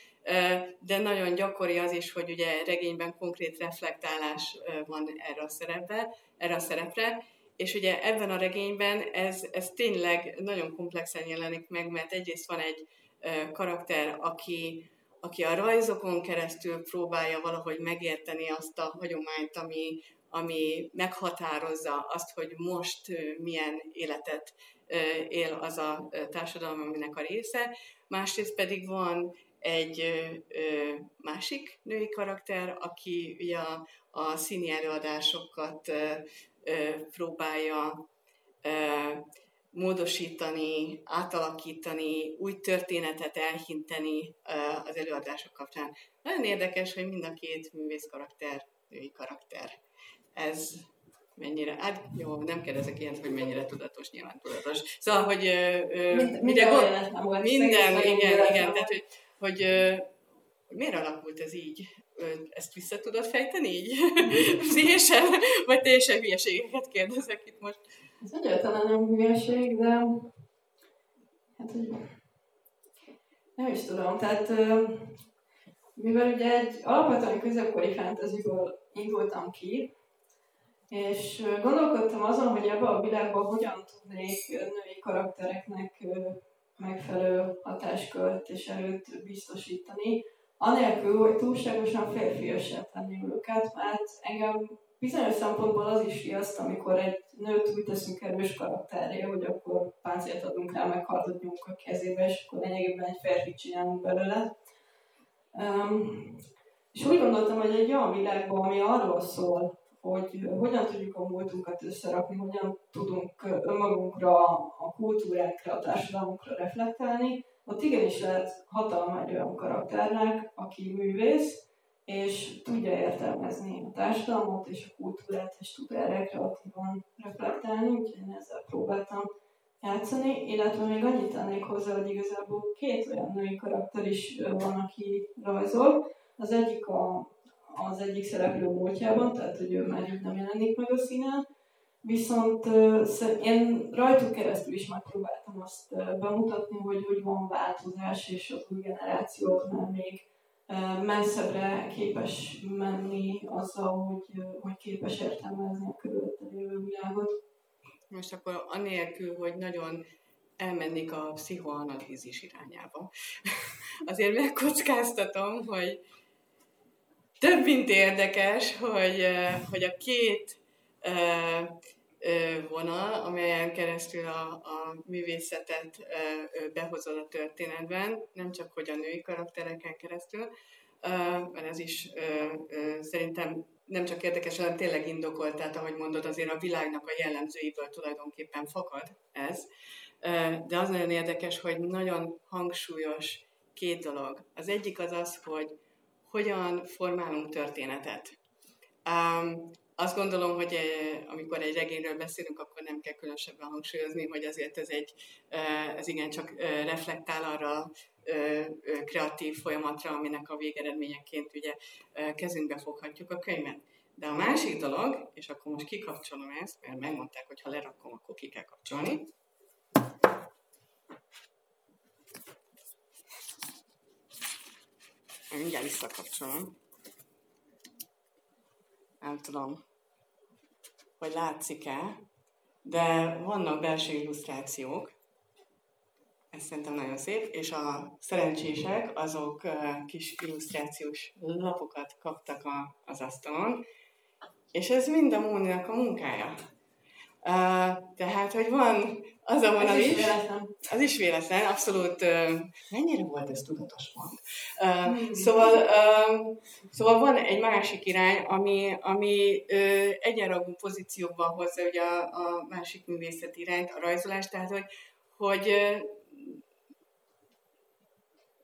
[SPEAKER 2] de nagyon gyakori az is, hogy ugye regényben konkrét reflektálás van erre a szerepre, erre a szerepre és ugye ebben a regényben ez, ez tényleg nagyon komplexen jelenik meg, mert egyrészt van egy karakter, aki, aki a rajzokon keresztül próbálja valahogy megérteni azt a hagyományt, ami, ami meghatározza azt, hogy most milyen életet él az a társadalom, aminek a része. Másrészt pedig van egy másik női karakter, aki ugye a, a színi előadásokat próbálja módosítani, átalakítani, új történetet elhinteni az előadások kapcsán. Nagyon érdekes, hogy mind a két művész karakter, női karakter. Ez mennyire, hát jó, nem kérdezek ilyet, hogy mennyire tudatos, nyilván tudatos. Szóval, hogy
[SPEAKER 3] Mind, minden,
[SPEAKER 2] gond, minden, igen, igen, igen, tehát, hogy, hogy, hogy miért alakult ez így? Ezt vissza tudod fejteni így? Pszichésen? Vagy teljesen hülyeségeket kérdezek itt most?
[SPEAKER 3] Ez egyáltalán nem hülyeség, de hát, hogy nem is tudom, tehát mivel ugye egy alapvetően középkori fantasyból indultam ki, és gondolkodtam azon, hogy ebben a világban hogyan tudnék női karaktereknek megfelelő hatáskört és erőt biztosítani, anélkül, hogy túlságosan férfiassá tenni őket, mert engem bizonyos szempontból az is riaszt, amikor egy nőt úgy teszünk erős karakteré, hogy akkor páncélt adunk rá, meg kardot a kezébe, és akkor lényegében egy férfit csinálunk belőle. Um, és úgy gondoltam, hogy egy olyan világban, ami arról szól, hogy hogyan tudjuk a múltunkat összerakni, hogyan tudunk önmagunkra, a kultúrákra, a társadalmunkra reflektálni, ott igenis lehet hatalma egy olyan karakternek, aki művész, és tudja értelmezni a társadalmat és a kultúrát, és tud erre kreatívan reflektálni, úgyhogy én ezzel próbáltam játszani, illetve még annyit tennék hozzá, hogy igazából két olyan női karakter is van, aki rajzol. Az egyik a, az egyik szereplő múltjában, tehát hogy ő már nem jelenik meg a színen, viszont én rajtuk keresztül is megpróbáltam azt bemutatni, hogy hogy van változás, és az új generációk már még messzebbre képes menni azzal, hogy, hogy képes értelmezni a körülötte lévő világot.
[SPEAKER 2] Most akkor anélkül, hogy nagyon elmennék a pszichoanalízis irányába. Azért megkockáztatom, hogy több mint érdekes, hogy, hogy a két vonal, amelyen keresztül a, a művészetet behozod a történetben, nem csak hogy a női karaktereken keresztül, mert ez is szerintem nem csak érdekes, hanem tényleg indokolt, tehát ahogy mondod, azért a világnak a jellemzőiből tulajdonképpen fakad ez. De az nagyon érdekes, hogy nagyon hangsúlyos két dolog. Az egyik az az, hogy hogyan formálunk történetet. Azt gondolom, hogy amikor egy regényről beszélünk, akkor nem kell különösebben hangsúlyozni, hogy azért ez egy, ez igencsak reflektál arra kreatív folyamatra, aminek a végeredményeként ugye kezünkbe foghatjuk a könyvet. De a másik dolog, és akkor most kikapcsolom ezt, mert megmondták, hogy ha lerakom, akkor ki kell kapcsolni. Mindjárt visszakapcsolom. Nem tudom, hogy látszik-e, de vannak belső illusztrációk, ez szerintem nagyon szép, és a szerencsések azok kis illusztrációs lapokat kaptak a, az asztalon, és ez mind a Móninak a munkája. Uh, tehát, hogy van az a vonal is. Véletlen. Az is véletlen, abszolút. Uh, mennyire volt ez tudatos mond? Uh, mm. szóval, uh, szóval van egy másik irány, ami, ami uh, egyenragú pozícióban hozza ugye a, a másik művészeti irányt, a rajzolást, tehát, hogy, hogy, uh,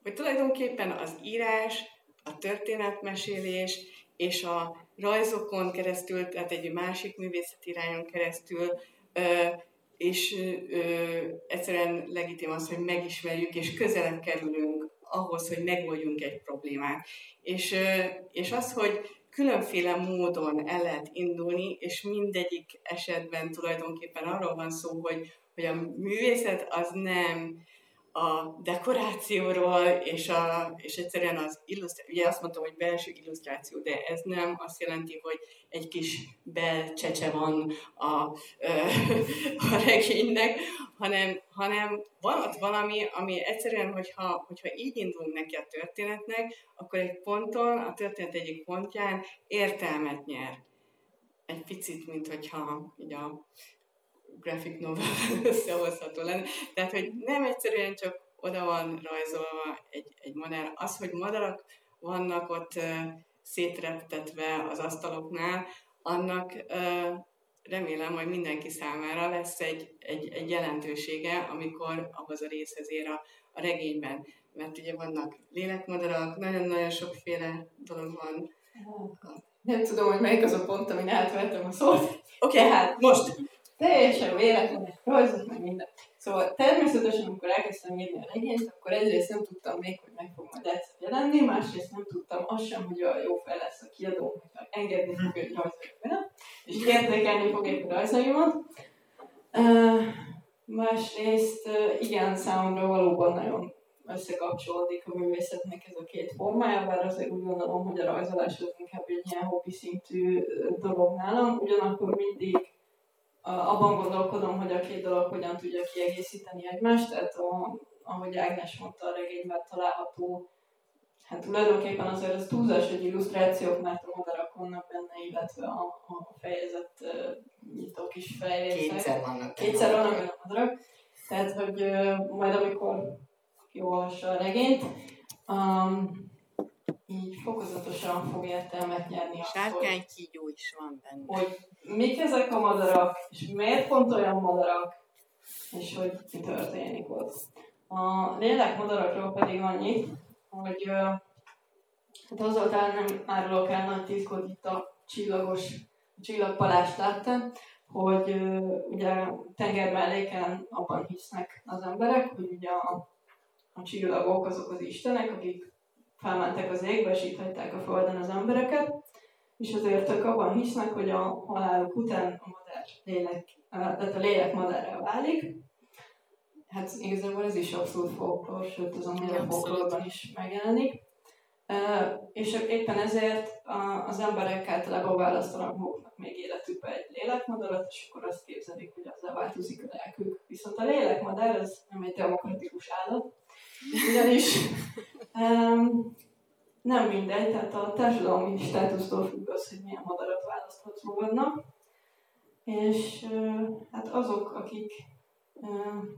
[SPEAKER 2] hogy tulajdonképpen az írás, a történetmesélés és a rajzokon keresztül, tehát egy másik művészeti irányon keresztül és egyszerűen legitim az, hogy megismerjük, és közelebb kerülünk ahhoz, hogy megoldjunk egy problémát. És, és az, hogy különféle módon el lehet indulni, és mindegyik esetben tulajdonképpen arról van szó, hogy, hogy a művészet az nem a dekorációról, és, a, és egyszerűen az illusztráció, ugye azt mondtam, hogy belső illusztráció, de ez nem azt jelenti, hogy egy kis belcsecse van a, a regénynek, hanem, hanem van ott valami, ami egyszerűen, hogyha, hogyha így indulunk neki a történetnek, akkor egy ponton, a történet egyik pontján értelmet nyer. Egy picit, mint hogyha így a graphic novel összehozható lenne. Tehát, hogy nem egyszerűen csak oda van rajzolva egy, egy madár. Az, hogy madarak vannak ott szétreptetve az asztaloknál, annak remélem, hogy mindenki számára lesz egy, egy, egy jelentősége, amikor ahhoz a részhez ér a, a regényben. Mert ugye vannak lélekmadarak, nagyon-nagyon sokféle dolog van.
[SPEAKER 3] Nem tudom, hogy melyik az a pont, amin átvettem a szót.
[SPEAKER 2] Oké, okay, hát most
[SPEAKER 3] teljesen véletlenek rajzok, meg minden. Szóval természetesen, amikor elkezdtem írni a regényt, akkor egyrészt nem tudtam még, hogy meg fog majd egyszer jelenni, másrészt nem tudtam azt sem, hogy a jó fel lesz a kiadó, hogy engedni fog egy benne, és értékelni fog egy rajzaimat. Uh, másrészt uh, igen, számomra valóban nagyon összekapcsolódik a művészetnek ez a két formája, bár azért úgy gondolom, hogy a rajzolás az inkább egy ilyen hobbi szintű dolog nálam, ugyanakkor mindig abban gondolkodom, hogy a két dolog hogyan tudja kiegészíteni egymást, tehát a, ahogy Ágnes mondta, a regényben található, hát tulajdonképpen azért az túlzás, hogy illusztrációk, mert a madarak vannak benne, illetve a, a fejezet nyitó kis fejrészek.
[SPEAKER 2] Kétszer vannak.
[SPEAKER 3] Kétszer vannak benne a madarak. Tehát, hogy majd amikor jó a regényt, um, így fokozatosan fog értelmet nyerni
[SPEAKER 2] azt, Sárkánykígyó is van benne.
[SPEAKER 3] Hogy mik ezek a madarak, és miért pont olyan madarak, és hogy mi történik ott. A lélek madarakról pedig annyit, hogy hát azzal talán nem árulok el nagy titkot itt a csillagos, csillagpalást láttam, hogy ugye tenger melléken abban hisznek az emberek, hogy ugye a, a csillagok azok az istenek, akik felmentek az égbe, és itt hagyták a földön az embereket, és azért ők abban hisznek, hogy a haláluk után a madár lélek, tehát a lélek madárra válik. Hát igazából ez is abszolút folklór, sőt az ami a folklórban is megjelenik. És éppen ezért az emberek általában választanak maguknak még életükbe egy lélekmadarat, és akkor azt képzelik, hogy azzal változik a lelkük. Viszont a lélekmadár az nem egy demokratikus állat, ugyanis um, nem mindegy, tehát a társadalmi státusztól függ az, hogy milyen madarat választhatsz magadnak. És hát azok, akik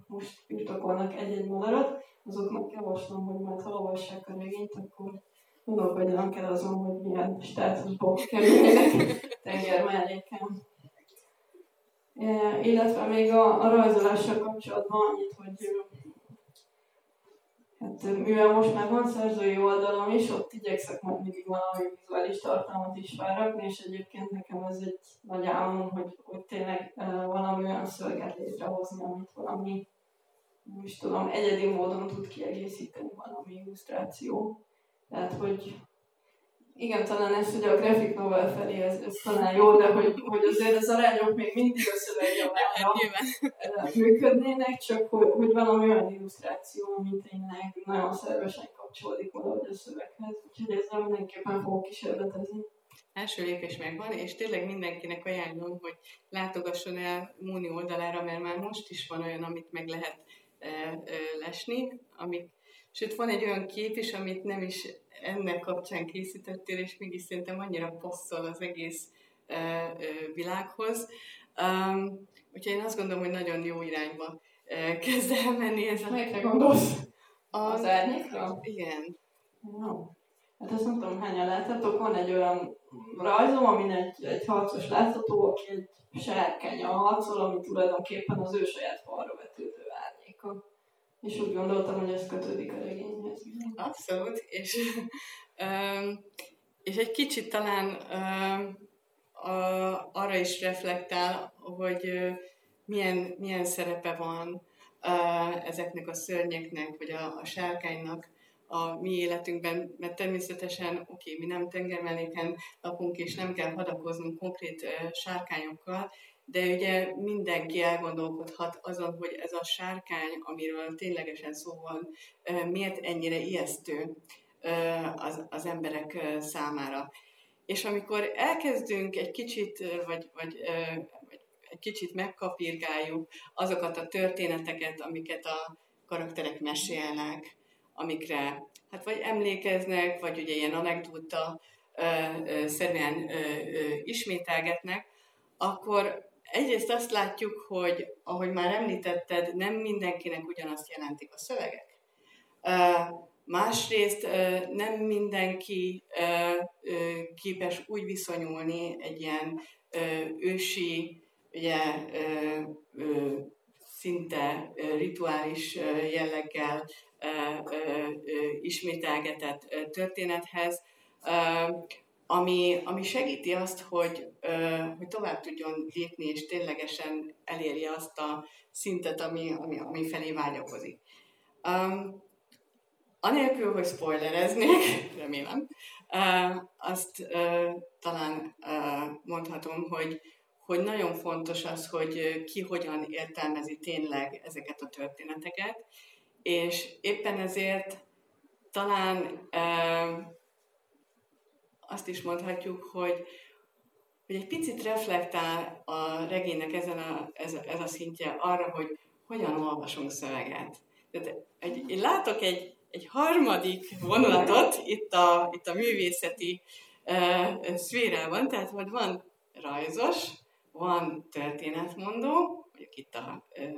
[SPEAKER 3] most birtokolnak egy-egy madarat, azoknak javaslom, hogy majd ha olvassák a regényt, akkor gondolkodjanak el azon, hogy milyen státuszból kerülnek tenger melléken. illetve még a, a rajzolással kapcsolatban annyit, hogy Hát, mivel most már van szerzői oldalom is, ott igyekszek majd mindig valami vizuális tartalmat is felrakni, és egyébként nekem ez egy nagy álmom, hogy, hogy tényleg uh, valami olyan szöveget létrehozni, amit valami, nem tudom, egyedi módon tud kiegészíteni valami illusztráció. Tehát, hogy igen, talán ez ugye a graphic novel felé ez, ez talán jó, de hogy, hogy azért az arányok még mindig a szövegjavára működnének, csak hogy, hogy valami olyan illusztráció, ami tényleg nagyon szervesen kapcsolódik valahogy a szöveghez. Úgyhogy ezzel mindenképpen fogok kísérletezni.
[SPEAKER 2] Első lépés megvan, és tényleg mindenkinek ajánlom, hogy látogasson el Múni oldalára, mert már most is van olyan, amit meg lehet e, e, lesni, amik Sőt, van egy olyan kép is, amit nem is ennek kapcsán készítettél, és mégis szerintem annyira passzol az egész világhoz. Um, úgyhogy én azt gondolom, hogy nagyon jó irányba kezd elmenni ez
[SPEAKER 3] a... Melyikre gondolsz?
[SPEAKER 2] Az,
[SPEAKER 3] az árnyékra?
[SPEAKER 2] Igen.
[SPEAKER 3] No. Hát azt nem tudom, hányan láthatok, van egy olyan rajzom, amin egy, egy harcos látható, aki egy sárkány a harcol, ami tulajdonképpen az ő saját falra vetődő árnyéka. És úgy gondoltam, hogy ez kötődik a regényhez.
[SPEAKER 2] Abszolút, és, és egy kicsit talán arra is reflektál, hogy milyen, milyen szerepe van ezeknek a szörnyeknek, vagy a, a sárkánynak a mi életünkben, mert természetesen, oké, mi nem tengermeléken lakunk, és nem kell hadakoznunk konkrét sárkányokkal, de ugye mindenki elgondolkodhat azon, hogy ez a sárkány, amiről ténylegesen szó van, miért ennyire ijesztő az, az emberek számára. És amikor elkezdünk egy kicsit, vagy, vagy, vagy egy kicsit megkapirgáljuk azokat a történeteket, amiket a karakterek mesélnek, amikre hát vagy emlékeznek, vagy ugye ilyen anekdóta szerűen ismételgetnek, akkor egyrészt azt látjuk, hogy ahogy már említetted, nem mindenkinek ugyanazt jelentik a szövegek. Másrészt nem mindenki képes úgy viszonyulni egy ilyen ősi, ugye, szinte rituális jelleggel ismételgetett történethez, ami, ami segíti azt, hogy, hogy tovább tudjon lépni, és ténylegesen elérje azt a szintet, ami, ami, ami felé vágyakozik. Um, anélkül, hogy spoilereznék, remélem, uh, azt uh, talán uh, mondhatom, hogy, hogy nagyon fontos az, hogy ki hogyan értelmezi tényleg ezeket a történeteket, és éppen ezért talán azt is mondhatjuk, hogy, hogy egy picit reflektál a regénynek ezen a, ez, ez a szintje arra, hogy hogyan olvasunk szöveget. Tehát egy, én látok egy, egy harmadik vonulatot itt a, itt a művészeti uh, szférában, tehát hogy van rajzos, van történetmondó, mondjuk itt a uh,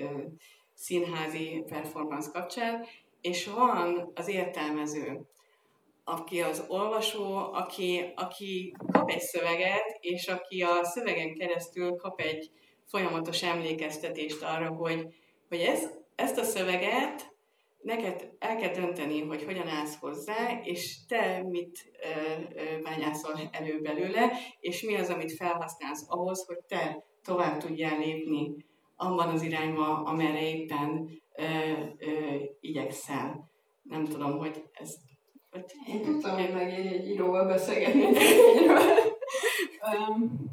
[SPEAKER 2] uh, uh, színházi performance kapcsán, és van az értelmező, aki az olvasó, aki, aki kap egy szöveget, és aki a szövegen keresztül kap egy folyamatos emlékeztetést arra, hogy, hogy ez, ezt a szöveget neked el kell dönteni, hogy hogyan állsz hozzá, és te mit ö, ö, bányászol elő belőle, és mi az, amit felhasználsz ahhoz, hogy te tovább tudjál lépni abban az irányba, amerre éppen ö, ö, igyekszel. Nem tudom, hogy ez...
[SPEAKER 3] Hogy... Én tudtam, hogy meg egy íróval beszélgetni um,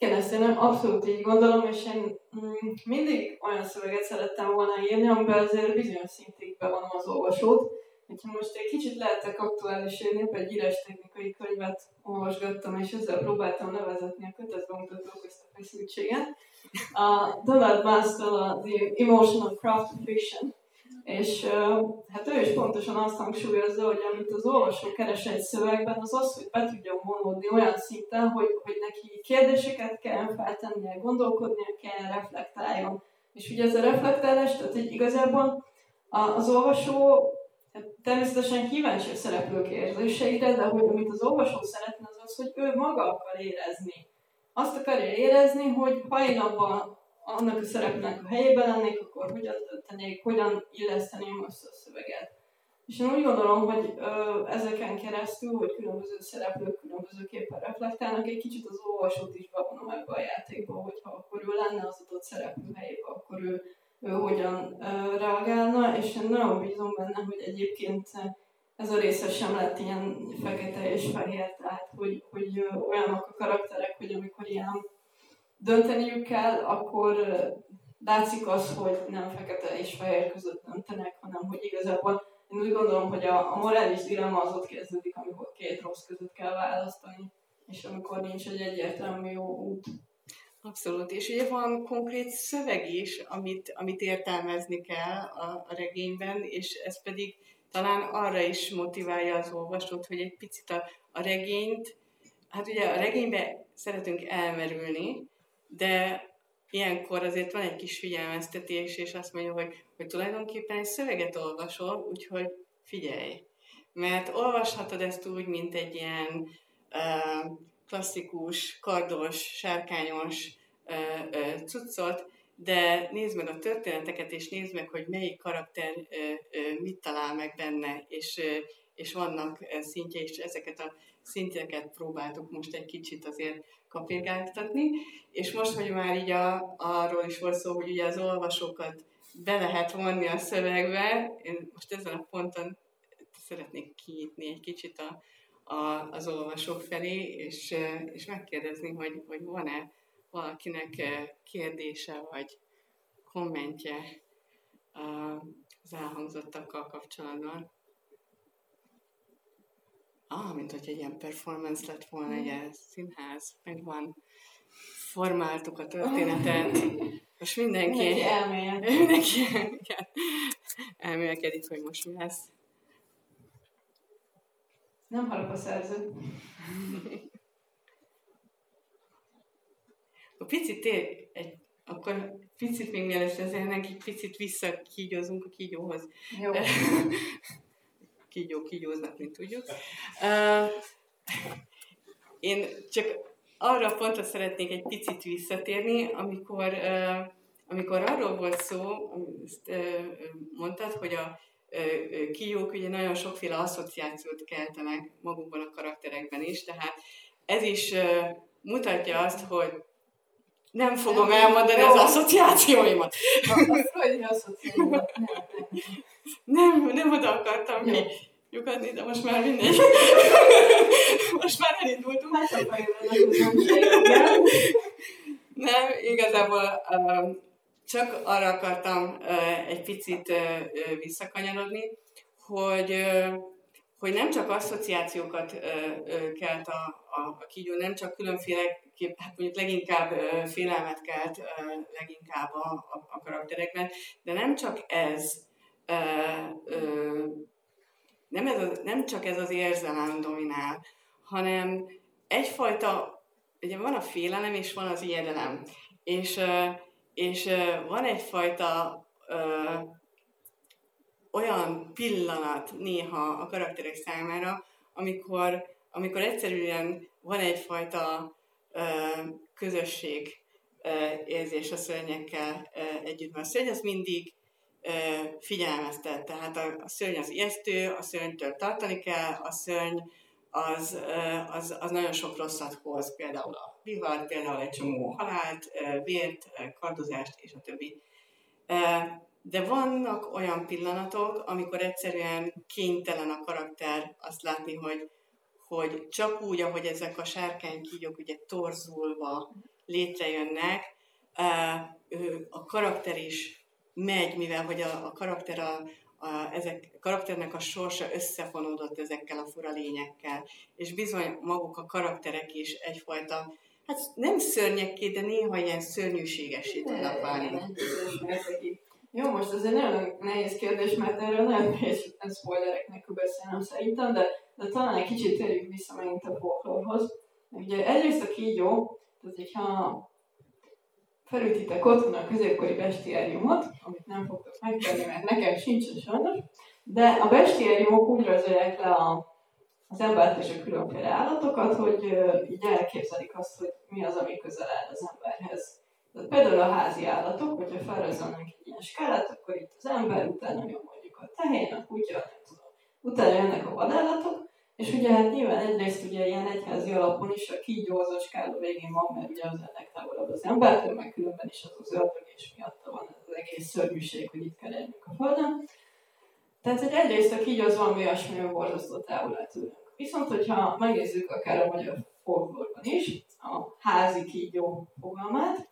[SPEAKER 3] igen, ezt én abszolút így gondolom, és én mm, mindig olyan szöveget szerettem volna írni, amiben azért bizonyos szintig bevonom az olvasót. Hogyha most egy kicsit lehetek aktuális, én épp egy írás technikai könyvet olvasgattam, és ezzel próbáltam levezetni a kötetbemutatók ezt a feszültséget. A Donald Banstall a The Emotional Craft Fiction, és hát ő is pontosan azt hangsúlyozza, hogy amit az olvasó keres egy szövegben, az az, hogy be tudjon vonódni olyan szinten, hogy, hogy neki kérdéseket kell feltennie, gondolkodnia kell, reflektáljon. És ugye ez a reflektálás, tehát hogy igazából az olvasó hát természetesen kíváncsi a szereplők érzéseire, de hogy amit az olvasó szeretne, az az, hogy ő maga akar érezni azt akarja érezni, hogy ha annak a szerepnek a helyében lennék, akkor hogyan tennék, hogyan illeszteném azt a szöveget. És én úgy gondolom, hogy ö, ezeken keresztül, hogy különböző szereplők különbözőképpen reflektálnak, egy kicsit az olvasót is bevonom ebbe a játékba, hogyha akkor ő lenne az adott szereplő helyében, akkor ő, ő hogyan ö, reagálna, és én nagyon bízom benne, hogy egyébként ez a része sem lett ilyen fekete és fehér, tehát hogy, hogy olyanok a karakterek, hogy amikor ilyen dönteniük kell, akkor látszik az, hogy nem fekete és fehér között döntenek, hanem hogy igazából én úgy gondolom, hogy a, a morális dilemma az ott kezdődik, amikor két rossz között kell választani, és amikor nincs egy egyértelmű jó út.
[SPEAKER 2] Abszolút, és ugye van konkrét szöveg is, amit, amit értelmezni kell a, a regényben, és ez pedig talán arra is motiválja az olvasót, hogy egy picit a, a regényt, hát ugye a regénybe szeretünk elmerülni, de ilyenkor azért van egy kis figyelmeztetés, és azt mondja, hogy, hogy tulajdonképpen egy szöveget olvasol, úgyhogy figyelj. Mert olvashatod ezt úgy, mint egy ilyen uh, klasszikus, kardos, sárkányos uh, uh, cuccot, de nézd meg a történeteket, és nézd meg, hogy melyik karakter mit talál meg benne, és, és vannak szintje, és ezeket a szintjeket próbáltuk most egy kicsit azért kapirgáltatni, és most, hogy már így a, arról is volt szó, hogy ugye az olvasókat be lehet vonni a szövegbe, én most ezen a ponton szeretnék kinyitni egy kicsit a, a, az olvasók felé, és, és megkérdezni, hogy, hogy van-e valakinek kérdése vagy kommentje az elhangzottakkal kapcsolatban. Ah, mint hogy egy ilyen performance lett volna, egy mm. színház, meg van, formáltuk a történetet, most mindenki, mindenki
[SPEAKER 3] elmélyed.
[SPEAKER 2] mindenki elmélkedik, hogy most mi lesz.
[SPEAKER 3] Nem halok a szerző.
[SPEAKER 2] A picit ér, egy, akkor picit még mielőtt ezzel egy picit visszakígyozunk a kígyóhoz.
[SPEAKER 3] Jó.
[SPEAKER 2] Kígyó kígyóznak, mint tudjuk. Uh, én csak arra pontra szeretnék egy picit visszatérni, amikor, uh, amikor arról volt szó, ezt uh, mondtad, hogy a kígyók ugye nagyon sokféle asszociációt keltenek magukban a karakterekben is, tehát ez is mutatja azt, hogy nem fogom nem, elmondani az asszociációimat.
[SPEAKER 3] A,
[SPEAKER 2] Nem, nem oda akartam ki lyukadni, de most már mindegy. most már elindultunk. Nem, igazából csak arra akartam egy picit visszakanyarodni, hogy, hogy nem csak asszociációkat kelt a, a, a kígyó, nem csak különféle, hát mondjuk leginkább félelmet kelt leginkább a, a, a karakterekben, de nem csak ez, nem, ez az, nem csak ez az érzelem dominál, hanem egyfajta, ugye van a félelem és van az ijedelem. És és van egyfajta ö, olyan pillanat néha a karakterek számára, amikor, amikor egyszerűen van egyfajta ö, közösség érzés a szörnyekkel ö, együtt. A szörny az mindig figyelmeztet, tehát a, a szörny az ijesztő, a szörnytől tartani kell, a szörny az, az, az nagyon sok rosszat hoz, például a vihar, például egy csomó halált, vért, kardozást és a többi. De vannak olyan pillanatok, amikor egyszerűen kénytelen a karakter azt látni, hogy, hogy csak úgy, ahogy ezek a sárkánykígyok ugye torzulva létrejönnek, a karakter is megy, mivel hogy a, a karakter a, a, ezek a karakternek a sorsa összefonódott ezekkel a fura lényekkel, és bizony maguk a karakterek is egyfajta, hát nem szörnyekké, de néha ilyen szörnyűségesé tudnak válni.
[SPEAKER 3] Jó, most ez egy nagyon nehéz kérdés, mert erről nem nehéz spoilerek nélkül beszélnem szerintem, de, de talán egy kicsit térjük vissza megint a folklórhoz. Ugye egyrészt a kígyó, tehát hogyha felütitek otthon a középkori bestiáriumot, amit nem fogtok megtenni, mert nekem sincsen sajnos, de a bestiáriumok úgy rajzolják le a, az embert és a különféle állatokat, hogy így elképzelik azt, hogy mi az, ami közel áll az emberhez. Tehát például a házi állatok, hogyha felrajzolnak egy ilyen skálát, akkor itt az ember, utána jön mondjuk a tehén, a kutya, nem tudom. Utána jönnek a vadállatok, és ugye hát nyilván egyrészt ugye ilyen egyházi alapon is a kígyó az a skála végén van, mert ugye az ennek távolabb az embertől, meg különben is az az ördög, és miatta van az egész szörnyűség, hogy itt kell élnünk a földön. Tehát, hogy egyrészt a kígyó az valami olyasmi, hogy borzasztó távol tőlünk. Viszont, hogyha megnézzük akár a magyar folklórban is, a házi kígyó fogalmát,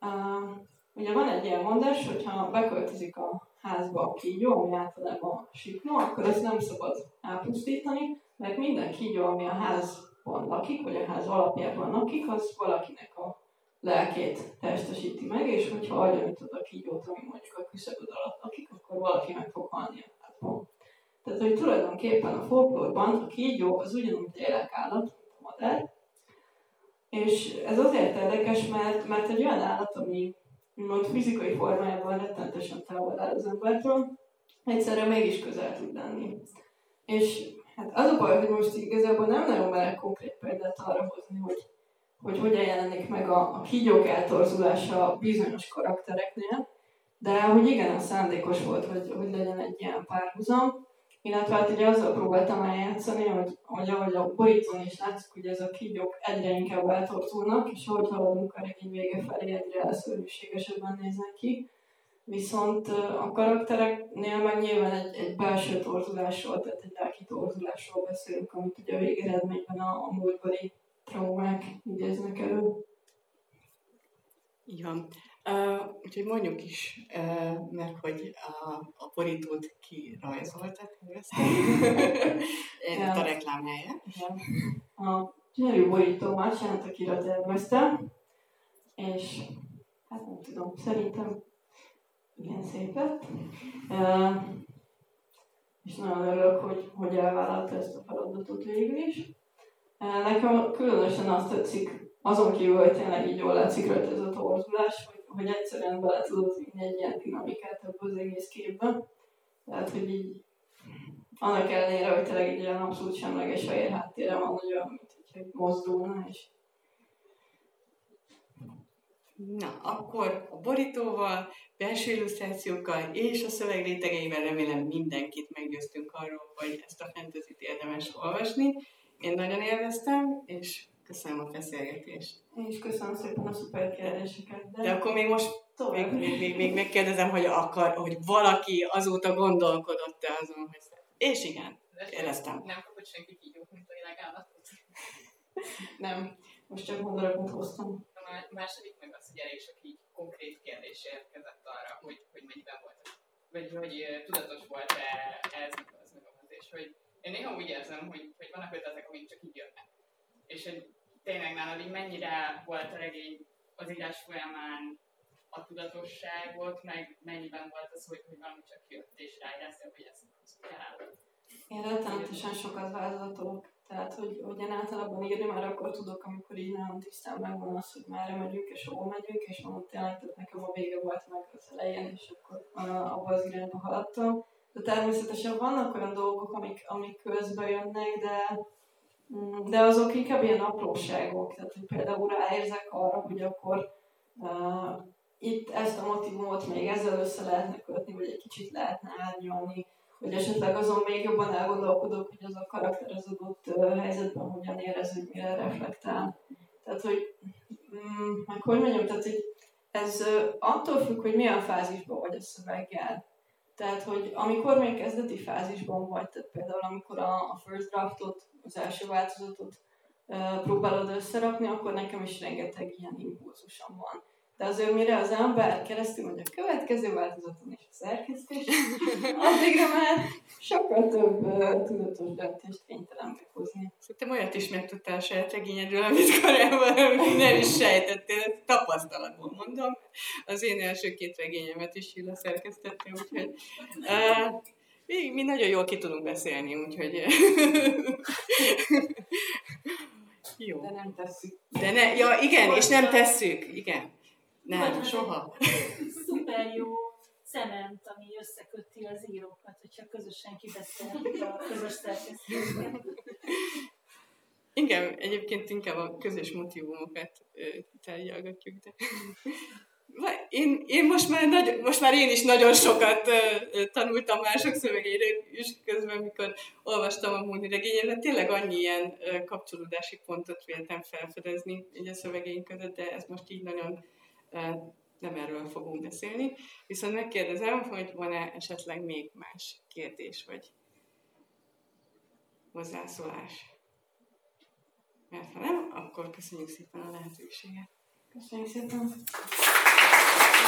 [SPEAKER 3] uh, ugye van egy ilyen mondás, hogyha beköltözik a házba a kígyó, ami általában sikló, akkor ezt nem szabad elpusztítani, mert minden kígyó, ami a házban lakik, vagy a ház alapjában lakik, az valakinek a lelkét testesíti meg, és hogyha agyanítod a kígyót, ami mondjuk a küszöböd alatt lakik, akkor valaki meg fog halni a házban. Tehát, hogy tulajdonképpen a folklórban a kígyó az ugyanúgy állat, mint a madár, és ez azért érdekes, mert, mert egy olyan állat, ami úgymond fizikai formájában rettentesen távol áll az embertől, egyszerre mégis közel tud lenni. És hát az a baj, hogy most igazából nem nagyon merek konkrét példát arra hozni, hogy, hogy hogyan jelenik meg a, a kígyók eltorzulása bizonyos karaktereknél, de hogy igen, az szándékos volt, hogy, hogy legyen egy ilyen párhuzam. Illetve hát ugye azzal próbáltam eljátszani, hogy, hogy ahogy a borítón is látszik, hogy ez a kígyók egyre inkább eltorzulnak, és ahogy haladunk a regény vége felé, egyre szörnyűségesebben néznek ki. Viszont a karaktereknél meg nyilván egy, egy belső torzulásról, tehát egy lelki torzulásról beszélünk, amit ugye a végeredményben a, a múltbeli traumák idéznek elő.
[SPEAKER 2] Így van. Uh, úgyhogy mondjuk is, uh, mert hogy a, a borítót kirajzoltad, Én a reklám helye.
[SPEAKER 3] A gyönyörű borító más akire terveztem, és hát nem tudom, szerintem igen szép lett. Uh, és nagyon örülök, hogy, hogy elvállalta ezt a feladatot végül is. Uh, nekem különösen azt tetszik, azon kívül, hogy tényleg így jól látszik rajta ez a torzulás, hogy, egyszerűen bele tudod vinni egy ilyen dinamikát ebbe az egész képbe. Tehát, hogy így annak ellenére, hogy tényleg egy ilyen abszolút semleges fehér háttérem van, hogy olyan, mint hogy mozdulna, és
[SPEAKER 2] Na, akkor a borítóval, belső illusztrációkkal és a szöveg rétegeivel remélem mindenkit meggyőztünk arról, hogy ezt a fantasy érdemes olvasni. Én nagyon élveztem, és köszönöm a beszélgetést.
[SPEAKER 3] Én is köszönöm szépen a szuper kérdéseket.
[SPEAKER 2] De, de akkor még most még, még, még, még megkérdezem, hogy, akar, hogy valaki azóta gondolkodott-e azon, hogy... És igen, éreztem.
[SPEAKER 4] Nem kapott senki kígyót, mint a világállatot.
[SPEAKER 3] nem, most csak gondolatot hoztam.
[SPEAKER 4] A második meg az, hogy elég sok így konkrét kérdés érkezett arra, hogy, hogy mennyiben volt, vagy hogy tudatos volt-e ez, az meg az, és hogy én néha úgy érzem, hogy, hogy vannak ötletek, amik csak így jönnek. És hogy tényleg nálad így mennyire volt a regény az írás folyamán a tudatosságot, meg mennyiben volt az, hogy, hogy valami csak jött, és rájárszol, hogy ez kell.
[SPEAKER 3] Én rettenetesen sokat vázlatok. Tehát, hogy, hogy általában írni már akkor tudok, amikor így nagyon tisztán megvan az, hogy merre megyünk, és hol megyünk, és mondom tényleg, tehát nekem a vége volt meg az elején, és akkor uh, abba az irányba haladtam. De természetesen vannak olyan dolgok, amik, amik közbe jönnek, de, de azok inkább ilyen apróságok. Tehát, hogy például ráérzek arra, hogy akkor uh, itt ezt a motivumot még ezzel össze lehetne kötni, vagy egy kicsit lehetne árnyalni, hogy esetleg azon még jobban elgondolkodok, hogy az a karakter az adott helyzetben hogyan érez, hogy mire reflektál. Tehát, hogy mm, meg hogy mondjam, tehát, hogy ez attól függ, hogy milyen fázisban vagy a szöveggel. Tehát, hogy amikor még kezdeti fázisban vagy, tehát például amikor a, a first draftot, az első változatot uh, próbálod összerakni, akkor nekem is rengeteg ilyen impulzusom van. De azért mire az ember keresztül megy a következő változaton és a szerkesztés, addigra már sokkal több uh, tudatos döntést kénytelen meghozni.
[SPEAKER 2] Szerintem olyat is megtudtál a saját regényedről, amit korábban nem is sejtettél, tapasztalatból mondom. Az én első két regényemet is Hilla szerkesztettem, úgyhogy uh, mi, mi nagyon jól ki tudunk beszélni, úgyhogy...
[SPEAKER 3] Jó. De nem tesszük.
[SPEAKER 2] De ne, ja, igen, és nem tesszük, igen. Nem, Vagy soha.
[SPEAKER 5] Szuper jó cement, ami összeköti az írókat, hogyha közösen kibeszélhetjük a közös szerkesztésben.
[SPEAKER 2] Igen, egyébként inkább a közös motivumokat tárgyalgatjuk, de én, én most, már nagy, most már én is nagyon sokat uh, tanultam mások szövegére is közben, mikor olvastam a Múni regényet, tényleg annyi ilyen uh, kapcsolódási pontot véltem felfedezni így a szövegeink között, de ez most így nagyon nem erről fogunk beszélni. Viszont megkérdezem, hogy van-e esetleg még más kérdés, vagy hozzászólás. Mert ha nem, akkor köszönjük szépen a lehetőséget.
[SPEAKER 3] Köszönjük szépen.